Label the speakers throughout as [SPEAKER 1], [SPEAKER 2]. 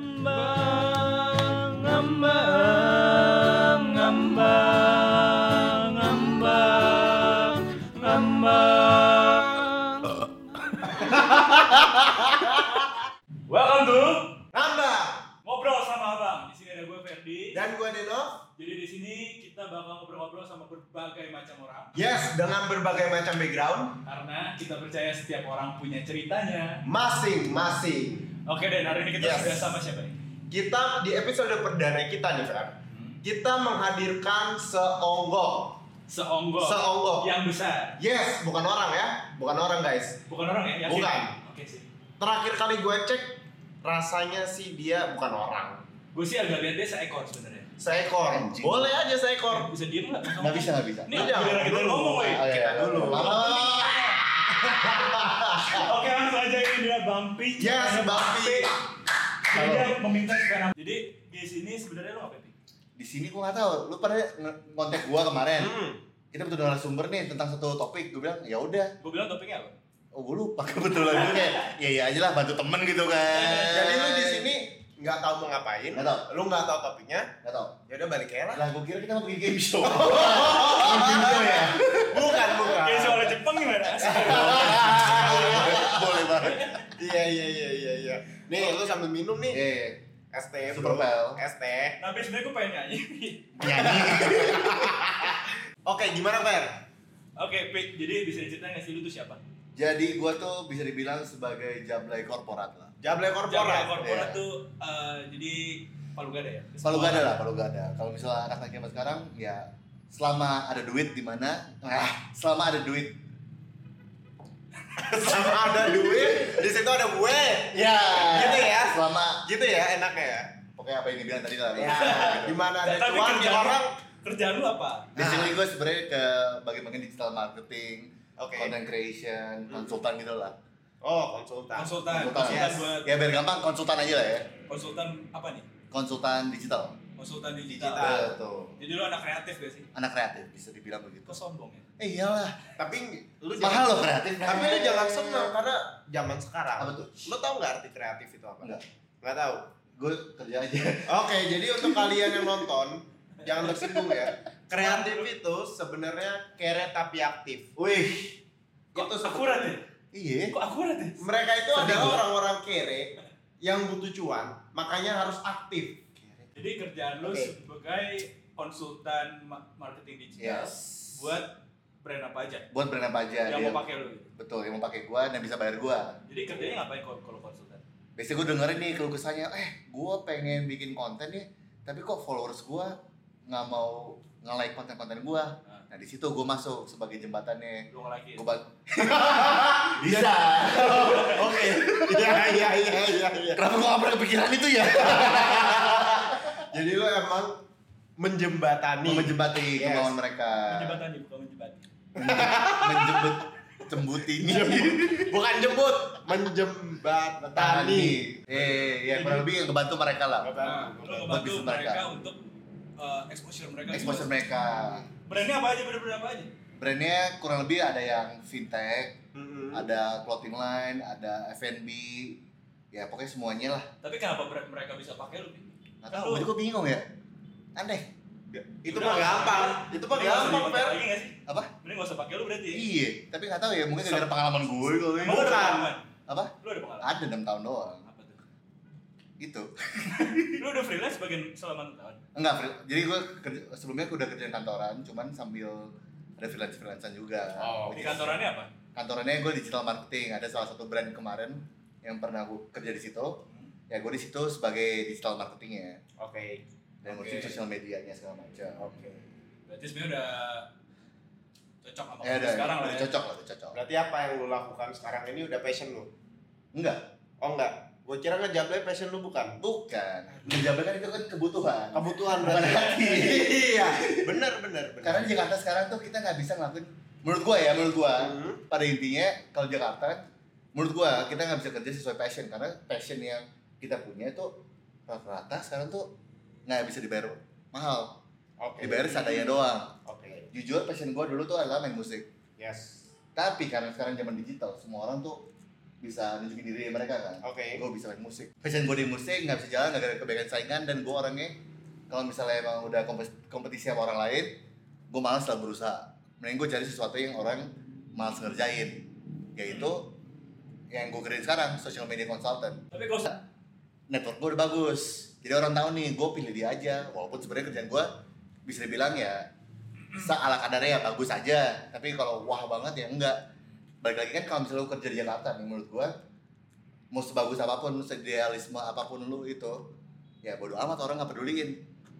[SPEAKER 1] Ngambang, ngambang, ngambang, ngambang, ngambang. Welcome to
[SPEAKER 2] Nambah
[SPEAKER 1] ngobrol sama abang. Di sini ada gue Ferdi.
[SPEAKER 2] dan gue Deno.
[SPEAKER 1] Jadi di sini kita bakal ngobrol-ngobrol sama berbagai macam orang.
[SPEAKER 2] Yes, dengan berbagai macam background
[SPEAKER 1] Karena kita percaya setiap orang punya ceritanya.
[SPEAKER 2] masing-masing.
[SPEAKER 1] Oke deh, hari ini kita
[SPEAKER 2] Yes.
[SPEAKER 1] sudah sama siapa nih?
[SPEAKER 2] Kita di episode perdana kita nih, Fer. Kita menghadirkan seonggok.
[SPEAKER 1] Seonggok.
[SPEAKER 2] Seonggok.
[SPEAKER 1] Yang besar.
[SPEAKER 2] Yes, bukan orang ya, bukan orang guys.
[SPEAKER 1] Bukan orang ya? Yakin?
[SPEAKER 2] Bukan.
[SPEAKER 1] Oke sih.
[SPEAKER 2] Terakhir kali gue cek, rasanya sih dia bukan orang.
[SPEAKER 1] Gue sih agak lihat dia seekor sebenarnya.
[SPEAKER 2] Seekor.
[SPEAKER 3] Anjing.
[SPEAKER 2] Boleh aja seekor.
[SPEAKER 1] Bisa diem nggak?
[SPEAKER 3] Nggak bisa, nggak bisa.
[SPEAKER 1] Ini giliran kita
[SPEAKER 2] dulu.
[SPEAKER 1] ngomong, woy.
[SPEAKER 3] Ah, iya,
[SPEAKER 2] Kita
[SPEAKER 3] iya.
[SPEAKER 2] dulu.
[SPEAKER 3] Lama.
[SPEAKER 1] Oke langsung aja ini dia Bampi.
[SPEAKER 2] Yes, Bampi.
[SPEAKER 1] Jadi dia meminta sepeda. Jadi di sini sebenarnya lo ngapain? Pi?
[SPEAKER 3] Di sini gua nggak tahu. Lu pada kontak gua kemarin.
[SPEAKER 2] Hmm.
[SPEAKER 3] Kita butuh narasumber nih tentang satu topik. Gua bilang ya udah.
[SPEAKER 1] Gue bilang topiknya apa?
[SPEAKER 3] Oh gua lupa kebetulan gue kayak ya ya aja lah bantu temen gitu kan.
[SPEAKER 2] Jadi lu di sini nggak tahu mau ngapain.
[SPEAKER 3] Nggak tahu.
[SPEAKER 2] Lu nggak tahu topiknya.
[SPEAKER 3] Nggak tahu.
[SPEAKER 2] Ya udah balik aja lah.
[SPEAKER 3] Lah gua kira kita mau bikin game show. game show ya.
[SPEAKER 2] Bukan, bukan.
[SPEAKER 1] Kayak soal Jepang gimana?
[SPEAKER 3] Boleh banget.
[SPEAKER 2] Iya iya iya iya iya. Nih lu sambil minum nih.
[SPEAKER 3] Eh,
[SPEAKER 2] ST
[SPEAKER 3] Super
[SPEAKER 2] bro.
[SPEAKER 3] Pel.
[SPEAKER 2] ST.
[SPEAKER 1] Tapi sebenarnya gue pengen nyanyi.
[SPEAKER 3] nyanyi.
[SPEAKER 2] Oke, gimana Fer?
[SPEAKER 1] Oke, Pi. Jadi bisa diceritain nggak sih lu tuh siapa?
[SPEAKER 3] Jadi gua tuh bisa dibilang sebagai jablay korporat lah.
[SPEAKER 2] Jablay korporat.
[SPEAKER 1] korporat
[SPEAKER 3] Iya.
[SPEAKER 1] tuh eh, jadi Palu Gada ya?
[SPEAKER 3] Palu gada lah, palu gada. Kalau misalnya anak-anak zaman sekarang ya selama ada duit di mana? Ah, selama ada duit.
[SPEAKER 2] Sama ada duit, di situ ada gue.
[SPEAKER 3] Ya.
[SPEAKER 2] Gitu ya?
[SPEAKER 3] Selama
[SPEAKER 2] Gitu ya enaknya ya.
[SPEAKER 3] pokoknya apa yang dibilang tadi lah.
[SPEAKER 2] Ya, di mana ada cuan di
[SPEAKER 1] kerjaan-
[SPEAKER 2] orang.
[SPEAKER 1] Kerjaan lu apa?
[SPEAKER 3] Basically gue sebenarnya ke bagian-bagian digital marketing,
[SPEAKER 2] Oke.
[SPEAKER 3] content creation, konsultan gitu lah.
[SPEAKER 2] Oh, konsultan.
[SPEAKER 1] Konsultan.
[SPEAKER 3] Konsultan.
[SPEAKER 1] Konsultan
[SPEAKER 2] Yes.
[SPEAKER 1] buat
[SPEAKER 3] Ya biar gampang konsultan aja lah ya.
[SPEAKER 1] konsultan apa nih?
[SPEAKER 3] Konsultan digital.
[SPEAKER 1] Konsultan digital.
[SPEAKER 2] Digital.
[SPEAKER 3] Betul.
[SPEAKER 1] Jadi lu anak kreatif gak sih?
[SPEAKER 3] Anak kreatif bisa dibilang begitu.
[SPEAKER 1] Kok sombong ya?
[SPEAKER 3] Eh iyalah,
[SPEAKER 2] Tapi lu
[SPEAKER 3] mahal loh kreatif.
[SPEAKER 2] Tapi lu jangan senang karena zaman sekarang.
[SPEAKER 3] Apa tuh?
[SPEAKER 2] Lu tahu nggak arti kreatif itu apa?
[SPEAKER 3] Enggak.
[SPEAKER 2] Nggak tahu.
[SPEAKER 3] Gue kerja aja.
[SPEAKER 2] Oke, jadi untuk kalian yang nonton jangan tersinggung ya. Kreatif itu sebenarnya kere tapi aktif.
[SPEAKER 3] Wih,
[SPEAKER 1] Kok
[SPEAKER 2] Itu
[SPEAKER 1] akurat ya?
[SPEAKER 3] Iya.
[SPEAKER 1] Kok akurat ya?
[SPEAKER 2] Mereka itu
[SPEAKER 3] Sedih
[SPEAKER 2] adalah
[SPEAKER 3] gua.
[SPEAKER 2] orang-orang kere yang butuh cuan, makanya harus aktif.
[SPEAKER 1] Jadi kerjaan lu
[SPEAKER 2] Oke.
[SPEAKER 1] sebagai konsultan ma- marketing digital
[SPEAKER 3] Yes.
[SPEAKER 1] buat brand apa aja?
[SPEAKER 3] Buat brand apa aja
[SPEAKER 1] yang
[SPEAKER 3] dia.
[SPEAKER 1] mau pakai lu. gitu.
[SPEAKER 3] Betul, yang mau pakai gua dan bisa bayar gua.
[SPEAKER 1] Jadi kerjanya ngapain kalau kalau konsultan?
[SPEAKER 3] Biasanya gue dengerin nih keluh kesahnya, eh gue pengen bikin konten nih, tapi kok followers gue nggak mau nge-like konten-konten gue.
[SPEAKER 1] Nah.
[SPEAKER 3] Di situ gue masuk sebagai jembatannya.
[SPEAKER 1] Lu ngelaki.
[SPEAKER 3] Gue bang. Bisa.
[SPEAKER 2] Oke. Iya iya iya iya iya.
[SPEAKER 3] Kenapa gue gak pernah kepikiran itu ya?
[SPEAKER 2] Jadi lu emang menjembatani.
[SPEAKER 3] Menjembati
[SPEAKER 2] Yes.
[SPEAKER 3] kemauan mereka.
[SPEAKER 1] Menjembatani bukan menjebati.
[SPEAKER 3] Menjembut cembutini.
[SPEAKER 2] Bukan jemput, menjembatani.
[SPEAKER 3] Eh, ya kurang lebih yang ngebantu mereka lah.
[SPEAKER 1] Ngebantu
[SPEAKER 3] bisnis
[SPEAKER 1] mereka.
[SPEAKER 3] mereka.
[SPEAKER 1] untuk uh, exposure mereka.
[SPEAKER 3] Exposure mereka.
[SPEAKER 1] Brandnya apa aja? Brand-brand apa aja?
[SPEAKER 3] Brandnya kurang lebih ada yang fintech,
[SPEAKER 2] Mm-mm.
[SPEAKER 3] ada clothing line, ada F&B, ya pokoknya semuanya lah.
[SPEAKER 1] Tapi kenapa brand mereka bisa pakai lu?
[SPEAKER 3] Nggak tahu, gue juga bingung ya. Aneh.
[SPEAKER 2] Itu
[SPEAKER 1] Udah,
[SPEAKER 2] mah gampang. Itu mah
[SPEAKER 1] Mending nggak usah
[SPEAKER 2] gampang,
[SPEAKER 1] sih?
[SPEAKER 3] Apa?
[SPEAKER 1] Mending nggak usah pakai lu berarti.
[SPEAKER 3] Iya, tapi nggak tahu ya, mungkin gara-gara pengalaman gue kali.
[SPEAKER 2] Bukan.
[SPEAKER 1] pengalaman?
[SPEAKER 3] Apa?
[SPEAKER 1] Lu ada pengalaman?
[SPEAKER 3] Ada 6 tahun doang.
[SPEAKER 1] Apa?
[SPEAKER 3] Gitu.
[SPEAKER 1] Lu udah freelance bagian selama 6 tahun?
[SPEAKER 3] Enggak, free- jadi gue kerja, sebelumnya gue udah kerja di kantoran, cuman sambil ada freelance-freelancean juga.
[SPEAKER 2] Oh,
[SPEAKER 1] Di kantorannya apa?
[SPEAKER 3] Kantorannya gue digital marketing, ada salah satu brand kemarin yang pernah gue kerja di situ. Ya gue di situ sebagai digital marketingnya
[SPEAKER 2] Oke.
[SPEAKER 3] dan
[SPEAKER 2] Oke.
[SPEAKER 3] ngurusin sosial medianya segala macam.
[SPEAKER 2] Oke.
[SPEAKER 1] Berarti sebenarnya udah cocok sama
[SPEAKER 3] Ya udah,
[SPEAKER 1] sekarang lah
[SPEAKER 3] udah
[SPEAKER 1] ya.
[SPEAKER 3] cocok lah, udah cocok.
[SPEAKER 2] Berarti apa yang lu lakukan sekarang ini udah passion lu?
[SPEAKER 3] Enggak,
[SPEAKER 2] Oh enggak. Gue kira ngejablay passion lu bukan.
[SPEAKER 3] bukan. Menjabat kan itu kan kebutuhan.
[SPEAKER 2] Kebutuhan berarti.
[SPEAKER 3] hati.
[SPEAKER 2] iya. Bener bener.
[SPEAKER 3] Karena di Jakarta sekarang tuh kita nggak bisa ngelakuin menurut gua ya, menurut gua
[SPEAKER 2] Hmm.
[SPEAKER 3] pada intinya kalau Jakarta menurut gua kita nggak bisa kerja sesuai passion karena passion yang kita punya itu rata-rata sekarang tuh nggak bisa dibayar mahal
[SPEAKER 2] Oke.
[SPEAKER 3] dibayar seadanya doang
[SPEAKER 2] Oke.
[SPEAKER 3] jujur passion gua dulu tuh adalah main musik
[SPEAKER 2] Yes.
[SPEAKER 3] tapi karena sekarang zaman digital semua orang tuh bisa nunjukin diri mereka kan.
[SPEAKER 2] Oke.
[SPEAKER 3] gue bisa main musik. Passion gue di musik nggak bisa jalan nggak ada kebaikan saingan dan gue orangnya kalau misalnya emang udah kompet- kompetisi sama orang lain gue malas lah berusaha. Mending gue cari sesuatu yang orang malas ngerjain. Yaitu yang gue kerjain sekarang social media consultant.
[SPEAKER 1] Tapi kalau
[SPEAKER 3] network gue udah bagus. Jadi orang tahu nih gue pilih dia aja. Walaupun sebenarnya kerjaan gue bisa dibilang ya seala kadarnya ya bagus aja. Tapi kalau wah banget ya enggak balik lagi kan kalau misalnya lu kerja di Jakarta nih menurut gue mau sebagus apa pun seidealisme apa pun lu itu ya bodo amat orang nggak peduliin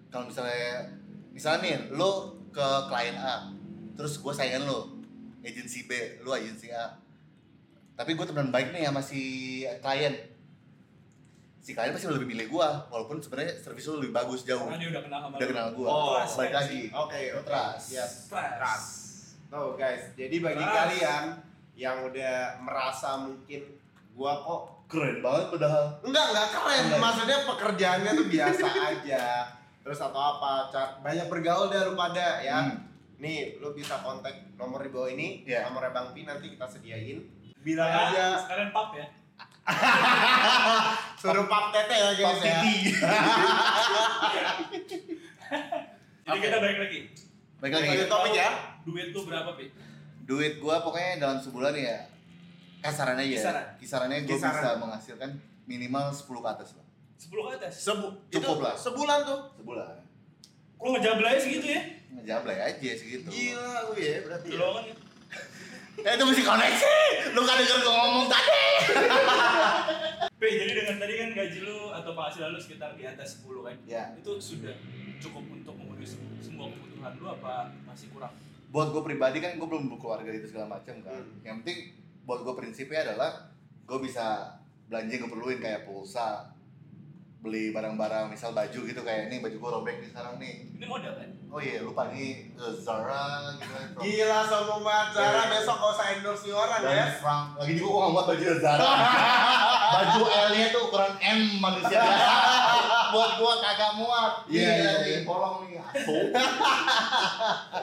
[SPEAKER 3] kalau misalnya misalnya nih lu ke klien A terus gue saingan lu agensi B lu agensi A tapi gue teman baik nih sama si klien si klien pasti lebih milih gue walaupun sebenarnya servis lu lebih bagus jauh
[SPEAKER 1] karena dia udah kenal sama
[SPEAKER 3] udah kenal gue
[SPEAKER 2] Oh,
[SPEAKER 3] balik lagi
[SPEAKER 2] Oke, oke.
[SPEAKER 3] Trust.
[SPEAKER 2] Yes.
[SPEAKER 1] Trust.
[SPEAKER 2] Trust. Tuh guys, jadi bagi
[SPEAKER 1] Trust.
[SPEAKER 2] kalian yang udah merasa mungkin gua kok
[SPEAKER 3] keren banget padahal
[SPEAKER 2] enggak enggak keren,
[SPEAKER 3] Enggak.
[SPEAKER 2] maksudnya pekerjaannya tuh biasa aja. Terus atau apa? Banyak bergaul deh lu pada ya.
[SPEAKER 3] Hmm.
[SPEAKER 2] Nih, lu bisa kontak nomor di bawah ini,
[SPEAKER 3] Iya.
[SPEAKER 2] nomornya Bang Pi nanti kita sediain. Bilang
[SPEAKER 1] Ya,
[SPEAKER 2] aja
[SPEAKER 1] sekalian pap ya.
[SPEAKER 2] suruh pap tete ya guys
[SPEAKER 3] Pap
[SPEAKER 2] ya.
[SPEAKER 1] Jadi kita balik lagi.
[SPEAKER 3] balik lagi
[SPEAKER 2] Lanjut topik ya.
[SPEAKER 1] Duit lu berapa, Pi?
[SPEAKER 3] Duit gue pokoknya dalam sebulan ya kasarannya ya
[SPEAKER 1] Kisaran.
[SPEAKER 3] kisarannya gue
[SPEAKER 2] Kisaran.
[SPEAKER 3] bisa menghasilkan minimal 10 ke atas lah
[SPEAKER 1] 10 ke atas.
[SPEAKER 2] Sebu
[SPEAKER 3] Cukup
[SPEAKER 2] itu
[SPEAKER 3] lah.
[SPEAKER 2] Sebulan tuh.
[SPEAKER 3] sebulan
[SPEAKER 1] Kok ngejablay segitu ya?
[SPEAKER 3] ngejablay aja segitu
[SPEAKER 2] Gila lu ya berarti. ya.
[SPEAKER 1] Tolongan ya.
[SPEAKER 3] Eh itu mesti koneksi lu gak denger gue ngomong tadi
[SPEAKER 1] Pi, jadi dengan tadi kan gaji lu atau penghasilan lu sekitar di atas 10 kan?
[SPEAKER 3] ya
[SPEAKER 1] Itu sudah cukup untuk memenuhi sem- semua kebutuhan lu apa masih kurang?
[SPEAKER 3] Buat gue pribadi kan gue belum berkeluarga itu segala macam kan.
[SPEAKER 2] Hmm.
[SPEAKER 3] yang penting buat gue prinsipnya adalah gue bisa belanja yang gue perluin kayak pulsa beli barang-barang misal baju gitu kayak ini baju gue robek nih sekarang nih.
[SPEAKER 1] Ini modal kan?
[SPEAKER 3] oh iya lupa nih eh, Zara gitu kan.
[SPEAKER 2] Gila sombong banget. Zara
[SPEAKER 3] Dari-
[SPEAKER 2] besok gak usah endorse nih orang ya.
[SPEAKER 3] Frank. Lagi juga gue nggak buat baju Zara. Baju L nya tuh ukuran M manusia biasa buat gue kagak muat.
[SPEAKER 2] Iya, iya,
[SPEAKER 3] nih,
[SPEAKER 2] iya.
[SPEAKER 3] bolong nih.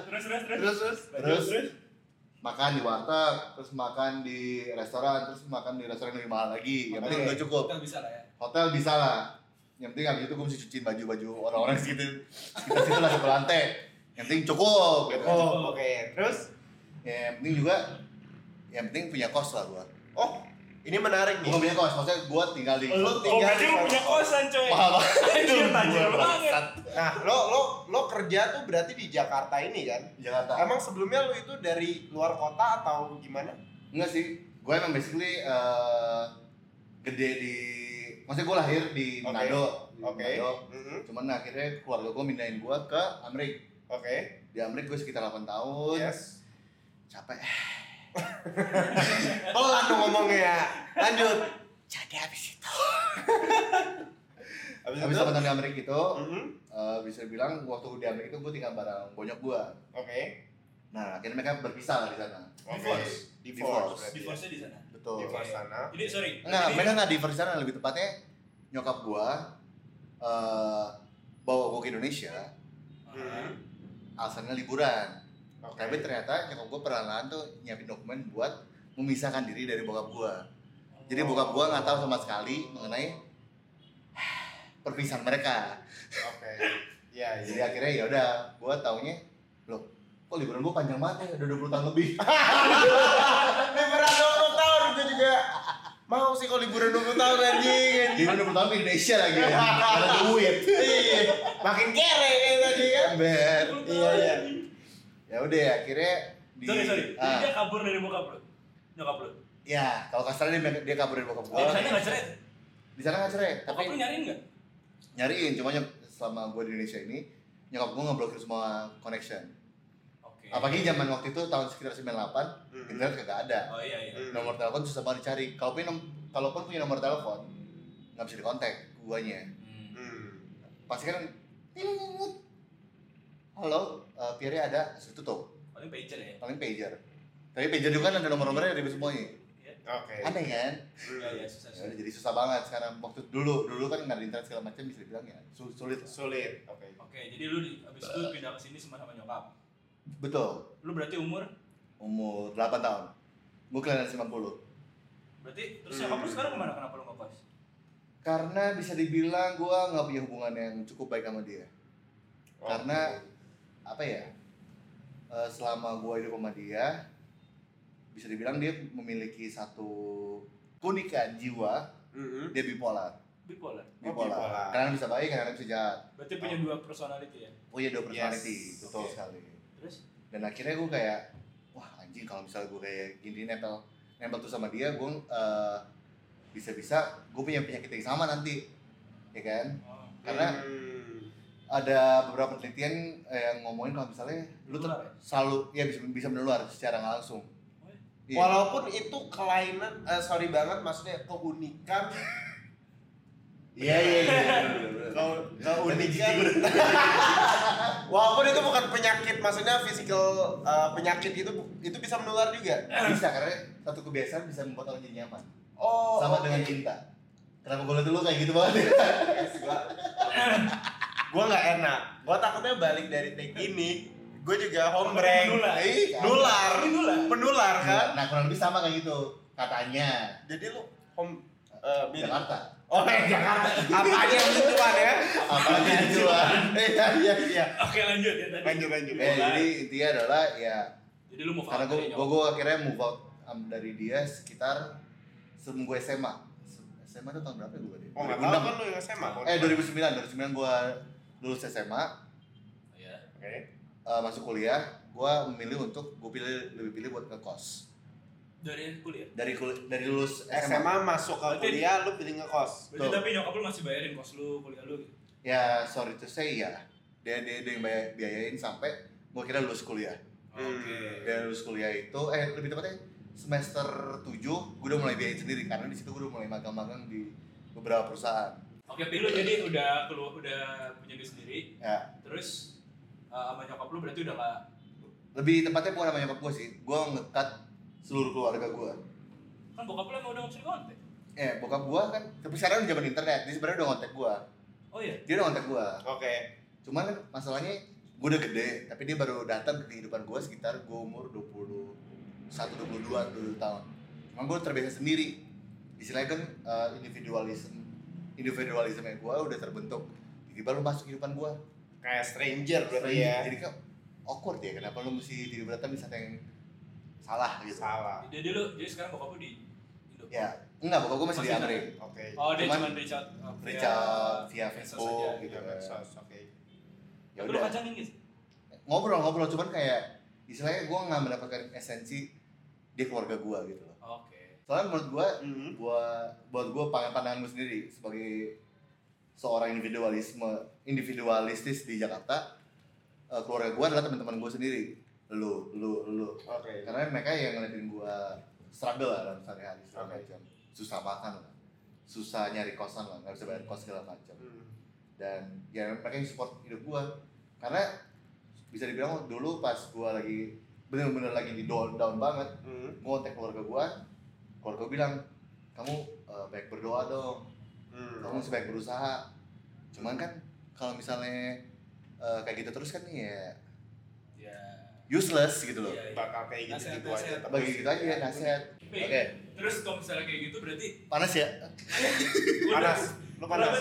[SPEAKER 1] Terus terus terus.
[SPEAKER 3] terus terus.
[SPEAKER 1] Terus,
[SPEAKER 3] terus. Makan di warteg terus makan di restoran terus makan di restoran yang lebih mahal lagi. Yang penting udah cukup.
[SPEAKER 1] Kita bisa lah ya.
[SPEAKER 3] hotel bisa lah. Yang penting habis itu gue mesti cuciin baju-baju orang-orang segitu kita situ lah satu lantai. Yang penting cukup gitu.
[SPEAKER 2] Oh, oke. Terus?
[SPEAKER 3] Ya, yang penting juga yang penting punya kos lah gua.
[SPEAKER 2] Oh, ini menarik nih.
[SPEAKER 3] bukan punya kos maksudnya gua tinggal di
[SPEAKER 2] Lu
[SPEAKER 1] Oh,
[SPEAKER 2] tinggal
[SPEAKER 1] berarti
[SPEAKER 2] di kos.
[SPEAKER 1] punya kosan, coy.
[SPEAKER 3] mahal banget
[SPEAKER 1] Anjir, tajir
[SPEAKER 3] Gua
[SPEAKER 1] banget.
[SPEAKER 3] bangsat.
[SPEAKER 2] Nah, lo lo lo kerja tuh berarti di Jakarta ini kan?
[SPEAKER 3] Jakarta
[SPEAKER 2] Emang sebelumnya lo itu dari luar kota atau gimana?
[SPEAKER 3] enggak sih gue emang basically eh, gede di maksudnya gue lahir di
[SPEAKER 2] Oke.
[SPEAKER 3] Manado
[SPEAKER 2] Oke.
[SPEAKER 3] Manado
[SPEAKER 2] Mhm.
[SPEAKER 3] cuman akhirnya keluarga gue mindahin gue ke Amerika
[SPEAKER 2] Oke.
[SPEAKER 3] di Amerika gue sekitar 8 tahun
[SPEAKER 2] Yes.
[SPEAKER 3] capek
[SPEAKER 2] Pelan dong ngomongnya. Lanjut.
[SPEAKER 3] jadi habis itu
[SPEAKER 2] Habis
[SPEAKER 3] habis
[SPEAKER 2] itu?
[SPEAKER 3] 8 tahun di Amerika itu
[SPEAKER 2] Mhm.
[SPEAKER 3] eh, bisa bilang waktu di Amerika itu gue tinggal bareng bonyok gue
[SPEAKER 2] Oke.
[SPEAKER 3] nah akhirnya mereka berpisah lah di sana
[SPEAKER 2] Oke.
[SPEAKER 1] Divorce.
[SPEAKER 2] Divorce.
[SPEAKER 3] Divorce.
[SPEAKER 2] ya.
[SPEAKER 1] Divorce-nya di sana.
[SPEAKER 3] betul
[SPEAKER 2] Divorce sana.
[SPEAKER 1] Jadi sorry.
[SPEAKER 3] Enggak,
[SPEAKER 1] Jadi-
[SPEAKER 3] mereka nggak divorce di sana lebih tepatnya nyokap gua eh bawa gua ke Indonesia
[SPEAKER 2] Mhm.
[SPEAKER 3] alasannya liburan.
[SPEAKER 2] Oke.
[SPEAKER 3] Tapi ternyata nyokap gua perlahan tuh nyiapin dokumen buat memisahkan diri dari bokap gua. Jadi bokap gua nggak tahu sama sekali mengenai perpisahan mereka.
[SPEAKER 2] Oke. Iya,
[SPEAKER 3] Jadi
[SPEAKER 2] iya.
[SPEAKER 3] akhirnya ya udah, gua taunya loh, kok liburan gua panjang banget ya, udah 20 tahun lebih.
[SPEAKER 2] Liburan 20 tahun itu juga mau sih kalau liburan 20 tahun anjing anjing.
[SPEAKER 3] Gimana 20 tahun ke Indonesia lagi ya, ada duit.
[SPEAKER 2] Iya. Makin kere kayak tadi kan.
[SPEAKER 3] Ben.
[SPEAKER 2] Iya, iya.
[SPEAKER 3] Ya udah akhirnya di
[SPEAKER 1] Sorry, sorry. Jadi
[SPEAKER 3] Ah.
[SPEAKER 1] dia kabur dari bokap lu. Nyokap lu.
[SPEAKER 3] Ya, kalau kasarnya dia, dia kabur dari bokap
[SPEAKER 1] Oh,
[SPEAKER 3] gua.
[SPEAKER 1] di sana nggak cerai.
[SPEAKER 3] Di sana nggak cerai,
[SPEAKER 1] Bokap
[SPEAKER 3] tapi
[SPEAKER 1] lu nyariin nggak?
[SPEAKER 3] nyariin. Cuma nyok- selama gua di Indonesia ini, nyokap gua ngeblokir semua connection.
[SPEAKER 1] Oke.
[SPEAKER 3] Apalagi zaman waktu itu tahun sekitar 98,
[SPEAKER 2] Mhm.
[SPEAKER 3] internet kagak ada.
[SPEAKER 1] Oh iya iya.
[SPEAKER 2] Hmm.
[SPEAKER 3] Nomor telepon susah banget dicari. Kalaupun nom- kalaupun punya nomor telepon, nggak bisa dikontak guanya.
[SPEAKER 1] Hmm.
[SPEAKER 2] Hmm.
[SPEAKER 3] Pasti kan Halo, eh, Pierre ada, tutup.
[SPEAKER 1] Paling pager ya.
[SPEAKER 3] Paling pager. Tapi pager juga kan ada nomor-nomornya dari semuanya.
[SPEAKER 2] Oke.
[SPEAKER 3] Aneh kan?
[SPEAKER 1] Iya iya susah
[SPEAKER 3] Ya,
[SPEAKER 1] susah.
[SPEAKER 3] jadi susah banget sekarang. Waktu dulu, dulu kan nggak ada internet segala macam bisa dibilang ya sul- sulit.
[SPEAKER 2] Sulit. Oke.
[SPEAKER 1] Oke, jadi lu di, abis itu pindah ke sini sama sama nyokap.
[SPEAKER 3] Betul.
[SPEAKER 1] Lu berarti umur
[SPEAKER 3] Umur 8 tahun. Gue kelahiran 90.
[SPEAKER 1] Berarti terus
[SPEAKER 2] Hmm.
[SPEAKER 1] nyokap lu sekarang ke mana? Kenapa lu ngekos?
[SPEAKER 3] Karena bisa dibilang gue nggak punya hubungan yang cukup baik sama dia. Karena apa ya? eh, selama gue hidup sama dia, bisa dibilang dia memiliki satu keunikan jiwa.
[SPEAKER 2] Mhm.
[SPEAKER 3] Dia bipolar.
[SPEAKER 1] Bipolar.
[SPEAKER 2] Oh,
[SPEAKER 3] Bipolar.
[SPEAKER 2] bipolar.
[SPEAKER 3] Kadang bisa baik, kadang bisa jahat.
[SPEAKER 1] Berarti punya dua personality ya.
[SPEAKER 3] Punya dua personality,
[SPEAKER 2] Yes.
[SPEAKER 3] betul
[SPEAKER 1] Oke.
[SPEAKER 3] sekali.
[SPEAKER 1] Terus
[SPEAKER 3] dan akhirnya gue kayak wah anjing kalau misalnya gue kayak gini nempel nempel tuh sama dia gue eh, bisa-bisa gue punya penyakit yang sama nanti ya kan
[SPEAKER 1] oh,
[SPEAKER 3] karena
[SPEAKER 2] Hmm.
[SPEAKER 3] Ada beberapa penelitian eh, yang ngomongin kalau misalnya lu tuh
[SPEAKER 1] Menular ya?
[SPEAKER 3] selalu ya bisa bisa menular secara nggak langsung
[SPEAKER 1] Oh, iya.
[SPEAKER 3] Iya.
[SPEAKER 2] Walaupun itu kelainan, eh, sorry banget, maksudnya keunikan,
[SPEAKER 3] iya iya iya
[SPEAKER 2] ke- keunikan. Walaupun itu bukan penyakit, maksudnya physical eh, penyakit itu itu bisa menular juga.
[SPEAKER 3] bisa karena satu kebiasaan bisa membuat orang jadi nyaman
[SPEAKER 2] Oh,
[SPEAKER 3] sama
[SPEAKER 2] oke.
[SPEAKER 3] dengan cinta kenapa gue dulu kayak gitu banget
[SPEAKER 2] Yes, gua gua nggak enak. Gua takutnya balik dari take ini, gua juga hombreng.
[SPEAKER 1] Menular.
[SPEAKER 3] Ih,
[SPEAKER 2] Nular.
[SPEAKER 1] Ini nular.
[SPEAKER 2] Menular kan?
[SPEAKER 3] nah kurang lebih sama kayak gitu katanya
[SPEAKER 2] Jadi lu home eh, mirip.
[SPEAKER 3] Jakarta
[SPEAKER 2] Oh, eh, Jakarta. Apa aja yang tujuan ya?
[SPEAKER 3] apalagi tujuan
[SPEAKER 2] Iya, iya, iya.
[SPEAKER 1] Oke lanjut ya tadi.
[SPEAKER 2] Lanjut, lanjut.
[SPEAKER 3] Eh, jadi intinya adalah ya
[SPEAKER 1] Jadi lu mau
[SPEAKER 3] karena gue gue gue akhirnya move out um, dari dia sekitar sebelum gue SMA SMA itu tahun berapa ya gue
[SPEAKER 2] Oh, nggak tahu kan lu yang SMA.
[SPEAKER 3] eh 2009 2009 gue lulus SMA
[SPEAKER 1] Iya.
[SPEAKER 2] Oke.
[SPEAKER 3] eh, masuk kuliah gue memilih untuk gue pilih lebih pilih buat ngekos
[SPEAKER 1] Dari kuliah.
[SPEAKER 3] dari kul- dari lulus SMA,
[SPEAKER 2] SMA masuk ke kuliah, lu pilih ngekos.
[SPEAKER 1] Berarti
[SPEAKER 3] Tuh.
[SPEAKER 1] tapi nyokap lu masih bayarin kos lu, kuliah lu gitu.
[SPEAKER 3] ya sorry to say ya dia dia, dia yang bayar- biayain sampai gue kira lulus kuliah
[SPEAKER 2] Hmm.
[SPEAKER 1] Oke.
[SPEAKER 3] dan lulus kuliah itu eh lebih tepatnya semester 7 gue udah mulai biayain sendiri karena di situ gue udah mulai magang-magang di beberapa perusahaan
[SPEAKER 1] Oke, Pi, lu jadi udah keluar udah punya duit sendiri.
[SPEAKER 3] ya.
[SPEAKER 1] Terus uh, sama nyokap lu berarti udah gak
[SPEAKER 3] lebih tepatnya bukan sama nyokap gue sih. Gue ngekat seluruh keluarga gue
[SPEAKER 1] kan bokap lu emang udah bisa kontak.
[SPEAKER 3] eh bokap gue kan tapi sekarang udah zaman internet. Dia sebenarnya udah ngontek gue
[SPEAKER 1] Oh iya.
[SPEAKER 3] dia udah ngontek gue
[SPEAKER 2] Oke.
[SPEAKER 3] cuman kan masalahnya gue udah gede tapi dia baru datang ke kehidupan gue sekitar gue umur 21 22 20 tahun. Cuman gue terbiasa sendiri. Istilahnya kan eh, individualism individualisme gue udah terbentuk tiba-tiba lu masuk kehidupan gue
[SPEAKER 2] Kayak stranger berarti ya.
[SPEAKER 3] jadi kan awkward ya kenapa lu mesti tiba-tiba datang di saat yang salah gitu
[SPEAKER 2] Salah.
[SPEAKER 1] Jadi lu jadi sekarang bokap lu di Indo.
[SPEAKER 3] ya enggak bokap gue masih di Amrik
[SPEAKER 2] Oke.
[SPEAKER 1] Oh, dia cuma reach out uh, via-
[SPEAKER 3] reach out via
[SPEAKER 1] medsos
[SPEAKER 3] Facebook
[SPEAKER 1] aja.
[SPEAKER 3] gitu kan.
[SPEAKER 2] Oke.
[SPEAKER 3] ya udah
[SPEAKER 1] kacangin gitu.
[SPEAKER 3] ngobrol ngobrol cuman kayak istilahnya gue nggak mendapatkan esensi dia keluarga gue gitu. Soalnya menurut gue
[SPEAKER 2] Mhm.
[SPEAKER 3] gua buat gue pandangan gue sendiri sebagai seorang individualisme individualistis di Jakarta eh, keluarga gue adalah teman-teman gue sendiri lu lu lu
[SPEAKER 2] Oke.
[SPEAKER 3] karena mereka yang ngeliatin gue struggle lah dalam sehari-hari segala
[SPEAKER 2] Oke.
[SPEAKER 3] macam susah makan lah susah nyari kosan lah nggak bisa bayar kos segala macam
[SPEAKER 2] Hmm.
[SPEAKER 3] dan ya mereka yang support hidup gue karena bisa dibilang dulu pas gue lagi bener-bener lagi di down down banget
[SPEAKER 2] Hmm.
[SPEAKER 3] gue kontak keluarga gue keluarga gue bilang kamu eh, baik berdoa dong
[SPEAKER 2] Hmm.
[SPEAKER 3] kamu masih baik berusaha cuman kan kalau misalnya eh, kayak gitu terus kan ya
[SPEAKER 1] Ya.
[SPEAKER 3] useless gitu loh
[SPEAKER 1] Iya, iya.
[SPEAKER 2] bakal kayak gitu
[SPEAKER 1] Nasihat,
[SPEAKER 2] gitu aja.
[SPEAKER 3] bagi gitu aja nasihat
[SPEAKER 1] Pi,
[SPEAKER 3] oke
[SPEAKER 1] Terus kalau misalnya kayak gitu berarti
[SPEAKER 3] panas ya
[SPEAKER 2] Panas. Lu panas.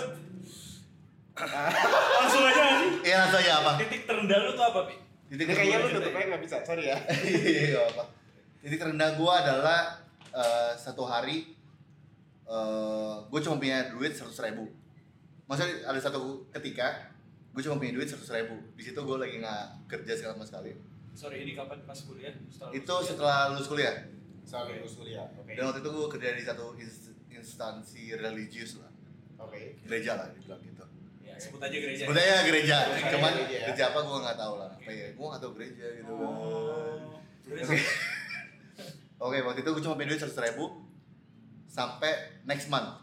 [SPEAKER 1] Langsung aja sih.
[SPEAKER 3] iya langsung aja apa
[SPEAKER 1] Titik terendah lu tuh apa, Pi?
[SPEAKER 3] titik
[SPEAKER 2] Ini kayaknya lu
[SPEAKER 1] Lanjut
[SPEAKER 2] tutup
[SPEAKER 1] aja.
[SPEAKER 2] aja nggak bisa. Sorry ya.
[SPEAKER 3] Iya, apa titik terendah gue adalah eh, satu hari gue cuma punya duit seratus ribu maksudnya ada satu ketika gue cuma punya duit seratus ribu di situ gue lagi nggak kerja segala sama sekali
[SPEAKER 1] Sorry, ini kapan pas kuliah? Setelah
[SPEAKER 3] itu
[SPEAKER 1] kuliah?
[SPEAKER 3] setelah lulus kuliah
[SPEAKER 2] Soal lulus kuliah. Oke.
[SPEAKER 3] dan waktu itu gue kerja di satu ins- instansi religius lah
[SPEAKER 2] Oke.
[SPEAKER 3] gereja lah dibilang gitu
[SPEAKER 1] Ya, sebut aja gereja.
[SPEAKER 3] sebetulnya gereja
[SPEAKER 2] Gereja,
[SPEAKER 3] cuman
[SPEAKER 2] gereja ya.
[SPEAKER 3] gereja apa gue nggak tahu lah apa ya gue nggak tahu gereja gitu kan
[SPEAKER 1] Oh.
[SPEAKER 3] Oke. Waktu itu gue cuma punya duit seratus ribu sampai next month.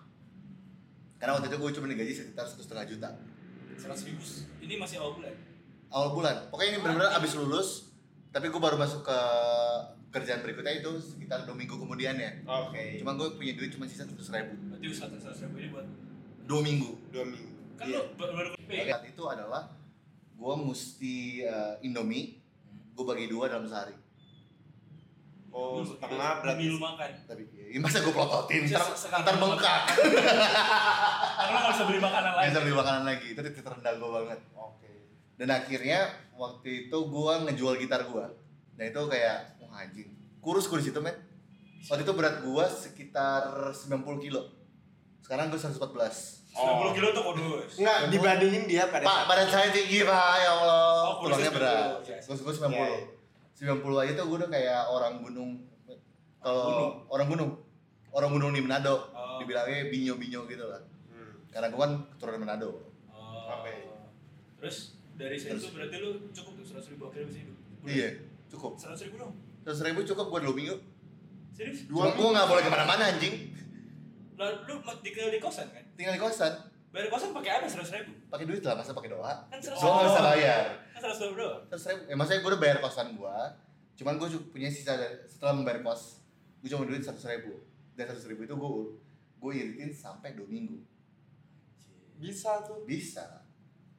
[SPEAKER 3] Karena waktu itu gue cuma digaji sekitar satu setengah juta
[SPEAKER 1] seratus ribu. Ini masih awal bulan.
[SPEAKER 3] awal bulan. Pokoknya ini benar-benar abis lulus, tapi gue baru masuk ke kerjaan berikutnya itu sekitar dua minggu kemudian ya.
[SPEAKER 2] Oke.
[SPEAKER 3] Cuma gue punya duit cuma sisa seratus ribu.
[SPEAKER 1] Berarti usaha seratus ribu ini buat
[SPEAKER 3] Dua minggu.
[SPEAKER 2] dua minggu.
[SPEAKER 1] kan
[SPEAKER 3] Iya.
[SPEAKER 1] lu baru Pi,
[SPEAKER 3] Saat itu adalah gue mesti eh, Indomie, gue bagi dua dalam sehari.
[SPEAKER 2] Oh, setengah berarti.
[SPEAKER 1] demi lu makan.
[SPEAKER 3] Tapi ya, masa gue pelototin? Ntar,
[SPEAKER 1] Se- sekarang
[SPEAKER 3] ntar bengkak.
[SPEAKER 1] karena nggak bisa beli makanan
[SPEAKER 3] nggak
[SPEAKER 1] lain.
[SPEAKER 3] bisa beli makanan lagi. Itu titik terendah gue banget.
[SPEAKER 2] Oke.
[SPEAKER 3] dan akhirnya waktu itu gue ngejual gitar gue dan itu kayak wah anjing. Kurus kurus itu men. Waktu itu berat gue sekitar 90 kilo. Sekarang gue 114
[SPEAKER 1] 90 kilo tuh kudus
[SPEAKER 2] Enggak, dibandingin dia pada
[SPEAKER 3] pak badan saya tinggi pak ya Allah.
[SPEAKER 1] Oh, kurusnya
[SPEAKER 3] tulangnya berat.
[SPEAKER 1] 90, ya.
[SPEAKER 3] gue gue
[SPEAKER 2] Iya,
[SPEAKER 3] 90 90 aja tuh gue udah kayak orang gunung. Kalau orang gunung. Orang gunung di Manado.
[SPEAKER 1] Oh.
[SPEAKER 3] dibilangnya binyo binyo gitu lah.
[SPEAKER 2] Hmm.
[SPEAKER 3] karena gue kan keturunan Manado.
[SPEAKER 1] Oh.
[SPEAKER 2] Oke.
[SPEAKER 1] terus dari situ
[SPEAKER 3] Terus.
[SPEAKER 1] berarti lu cukup tuh 100 ribu akhirnya bisa hidup
[SPEAKER 3] iya cukup.
[SPEAKER 1] 100 ribu dong?
[SPEAKER 3] Terus ribu cukup gue dua minggu.
[SPEAKER 1] Serius?
[SPEAKER 3] Cuma gue nggak boleh ke mana-mana anjing.
[SPEAKER 1] Lah lu ma- di, kosan kan?
[SPEAKER 3] Tinggal di kosan.
[SPEAKER 1] Bayar kosan pakai apa 100 ribu?
[SPEAKER 3] Pakai duit lah masa pakai doa?
[SPEAKER 1] Kan 100
[SPEAKER 3] gue nggak bisa bayar
[SPEAKER 1] 100 ribu doang
[SPEAKER 3] terus ribu ya maksudnya gue udah bayar kosan gue cuman gue punya sisa dari, setelah membayar kos gue cuma duit seratus ribu. Dan seratus ribu itu gue gue iritin sampai dua minggu.
[SPEAKER 2] Bisa tuh.
[SPEAKER 3] bisa.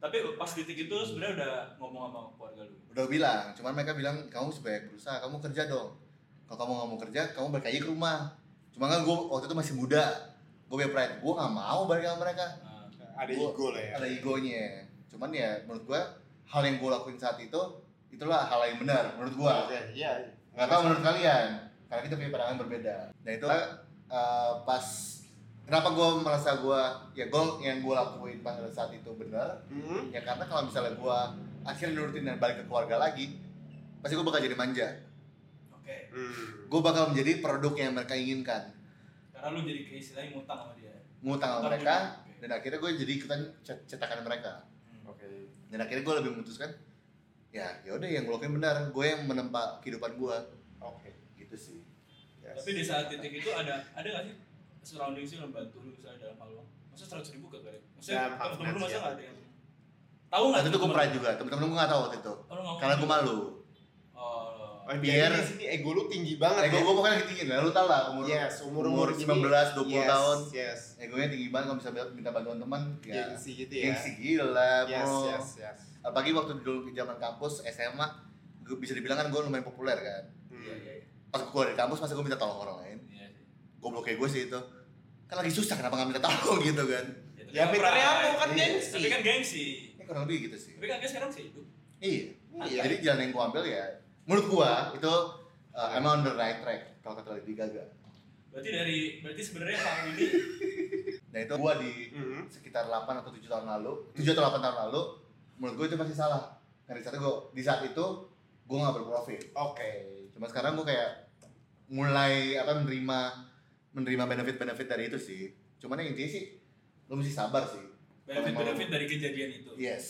[SPEAKER 1] Tapi pas titik itu lu sebenarnya udah ngomong sama keluarga lu?
[SPEAKER 3] Udah bilang cuman mereka bilang kamu sebaik berusaha kamu kerja dong. Kalau kamu nggak mau kerja kamu balik aja ke rumah. Cuma kan gue waktu itu masih muda gue punya pride gue nggak mau balik sama mereka.
[SPEAKER 1] Nah,
[SPEAKER 2] Ada
[SPEAKER 3] Gua-
[SPEAKER 2] ego lah ya.
[SPEAKER 3] ada egonya cuman ya menurut gue hal yang gue lakuin saat itu itulah hal yang benar menurut gue
[SPEAKER 2] Oke, Iya.
[SPEAKER 3] nggak tahu menurut kalian karena kita punya pandangan berbeda nah itu eh, pas kenapa gue merasa gue ya gue yang gue lakuin pada saat itu benar
[SPEAKER 2] Hmm.
[SPEAKER 3] ya karena kalau misalnya gue akhirnya nurutin dan balik ke keluarga lagi pasti gue bakal jadi manja
[SPEAKER 1] oke
[SPEAKER 2] Hmm.
[SPEAKER 3] gue bakal menjadi produk yang mereka inginkan
[SPEAKER 1] karena lu jadi kayak istilahnya ngutang sama dia
[SPEAKER 3] ngutang sama mereka dan akhirnya gue jadi ikutan cet- cetakan mereka. Dan akhirnya gue lebih memutuskan ya yaudah yang gue lakuin benar gue yang menempa kehidupan gue
[SPEAKER 2] Oke.
[SPEAKER 3] gitu sih.
[SPEAKER 2] Yes.
[SPEAKER 1] tapi di saat titik itu ada ada nggak sih surrounding sih yang bantu lu misalnya dalam hal lo masa seratus ribu kagak ada maksudnya
[SPEAKER 2] Dalam hal
[SPEAKER 1] temen-temen lu masa
[SPEAKER 2] finansial.
[SPEAKER 1] nggak ada yang tahu nggak
[SPEAKER 3] itu gue pride juga temen-temen gue gak tahu waktu itu.
[SPEAKER 1] Oh, nggak
[SPEAKER 3] karena gue malu.
[SPEAKER 1] Oh
[SPEAKER 2] Oh,
[SPEAKER 3] Biar-
[SPEAKER 2] di sini ego lu tinggi banget
[SPEAKER 3] ego
[SPEAKER 2] ya.
[SPEAKER 3] gue pokoknya tinggi lah lu tau lah umur
[SPEAKER 2] Yes, umur
[SPEAKER 3] umur
[SPEAKER 2] umur
[SPEAKER 3] 19 20 tahun
[SPEAKER 2] Yes.
[SPEAKER 3] egonya tinggi banget kalau bisa minta bantuan teman ya
[SPEAKER 2] Gengsi gitu ya.
[SPEAKER 3] gengsi gila
[SPEAKER 2] Yes,
[SPEAKER 3] bro
[SPEAKER 2] yes, yes.
[SPEAKER 3] apalagi waktu dulu di zaman kampus SMA gue bisa dibilang kan gue lumayan populer kan
[SPEAKER 2] Hmm.
[SPEAKER 1] iya iya iya.
[SPEAKER 3] pas gue dari kampus masa gue minta tolong orang lain
[SPEAKER 1] Iya sih.
[SPEAKER 3] goblok kayak gue sih itu kan lagi susah kenapa nggak minta tolong gitu kan
[SPEAKER 1] tapi
[SPEAKER 2] Ya,
[SPEAKER 1] kan
[SPEAKER 2] pinternya aku kan
[SPEAKER 3] Iya.
[SPEAKER 2] gengsi.
[SPEAKER 1] tapi kan gengsi
[SPEAKER 3] ini kurang lebih gitu sih
[SPEAKER 1] tapi kan sekarang sih hidup
[SPEAKER 3] iya
[SPEAKER 2] Iya.
[SPEAKER 3] jadi jalan yang gue ambil ya menurut gue itu uh, I'm on the right track kalau kata Lady Gaga.
[SPEAKER 1] Berarti dari berarti sebenarnya tahun ini
[SPEAKER 3] nah itu gue di
[SPEAKER 2] Hmm.
[SPEAKER 3] sekitar 8 atau 7 tahun lalu 7 atau 8 tahun lalu menurut gue itu masih salah. Karena di saat itu di saat itu gue nggak berprofit.
[SPEAKER 2] Oke.
[SPEAKER 3] cuma sekarang gue kayak mulai apa menerima menerima benefit benefit dari itu sih. Cuman yang intinya sih lo mesti sabar sih.
[SPEAKER 1] Benefit
[SPEAKER 3] Kalau mau-
[SPEAKER 1] benefit dari kejadian itu.
[SPEAKER 3] Yes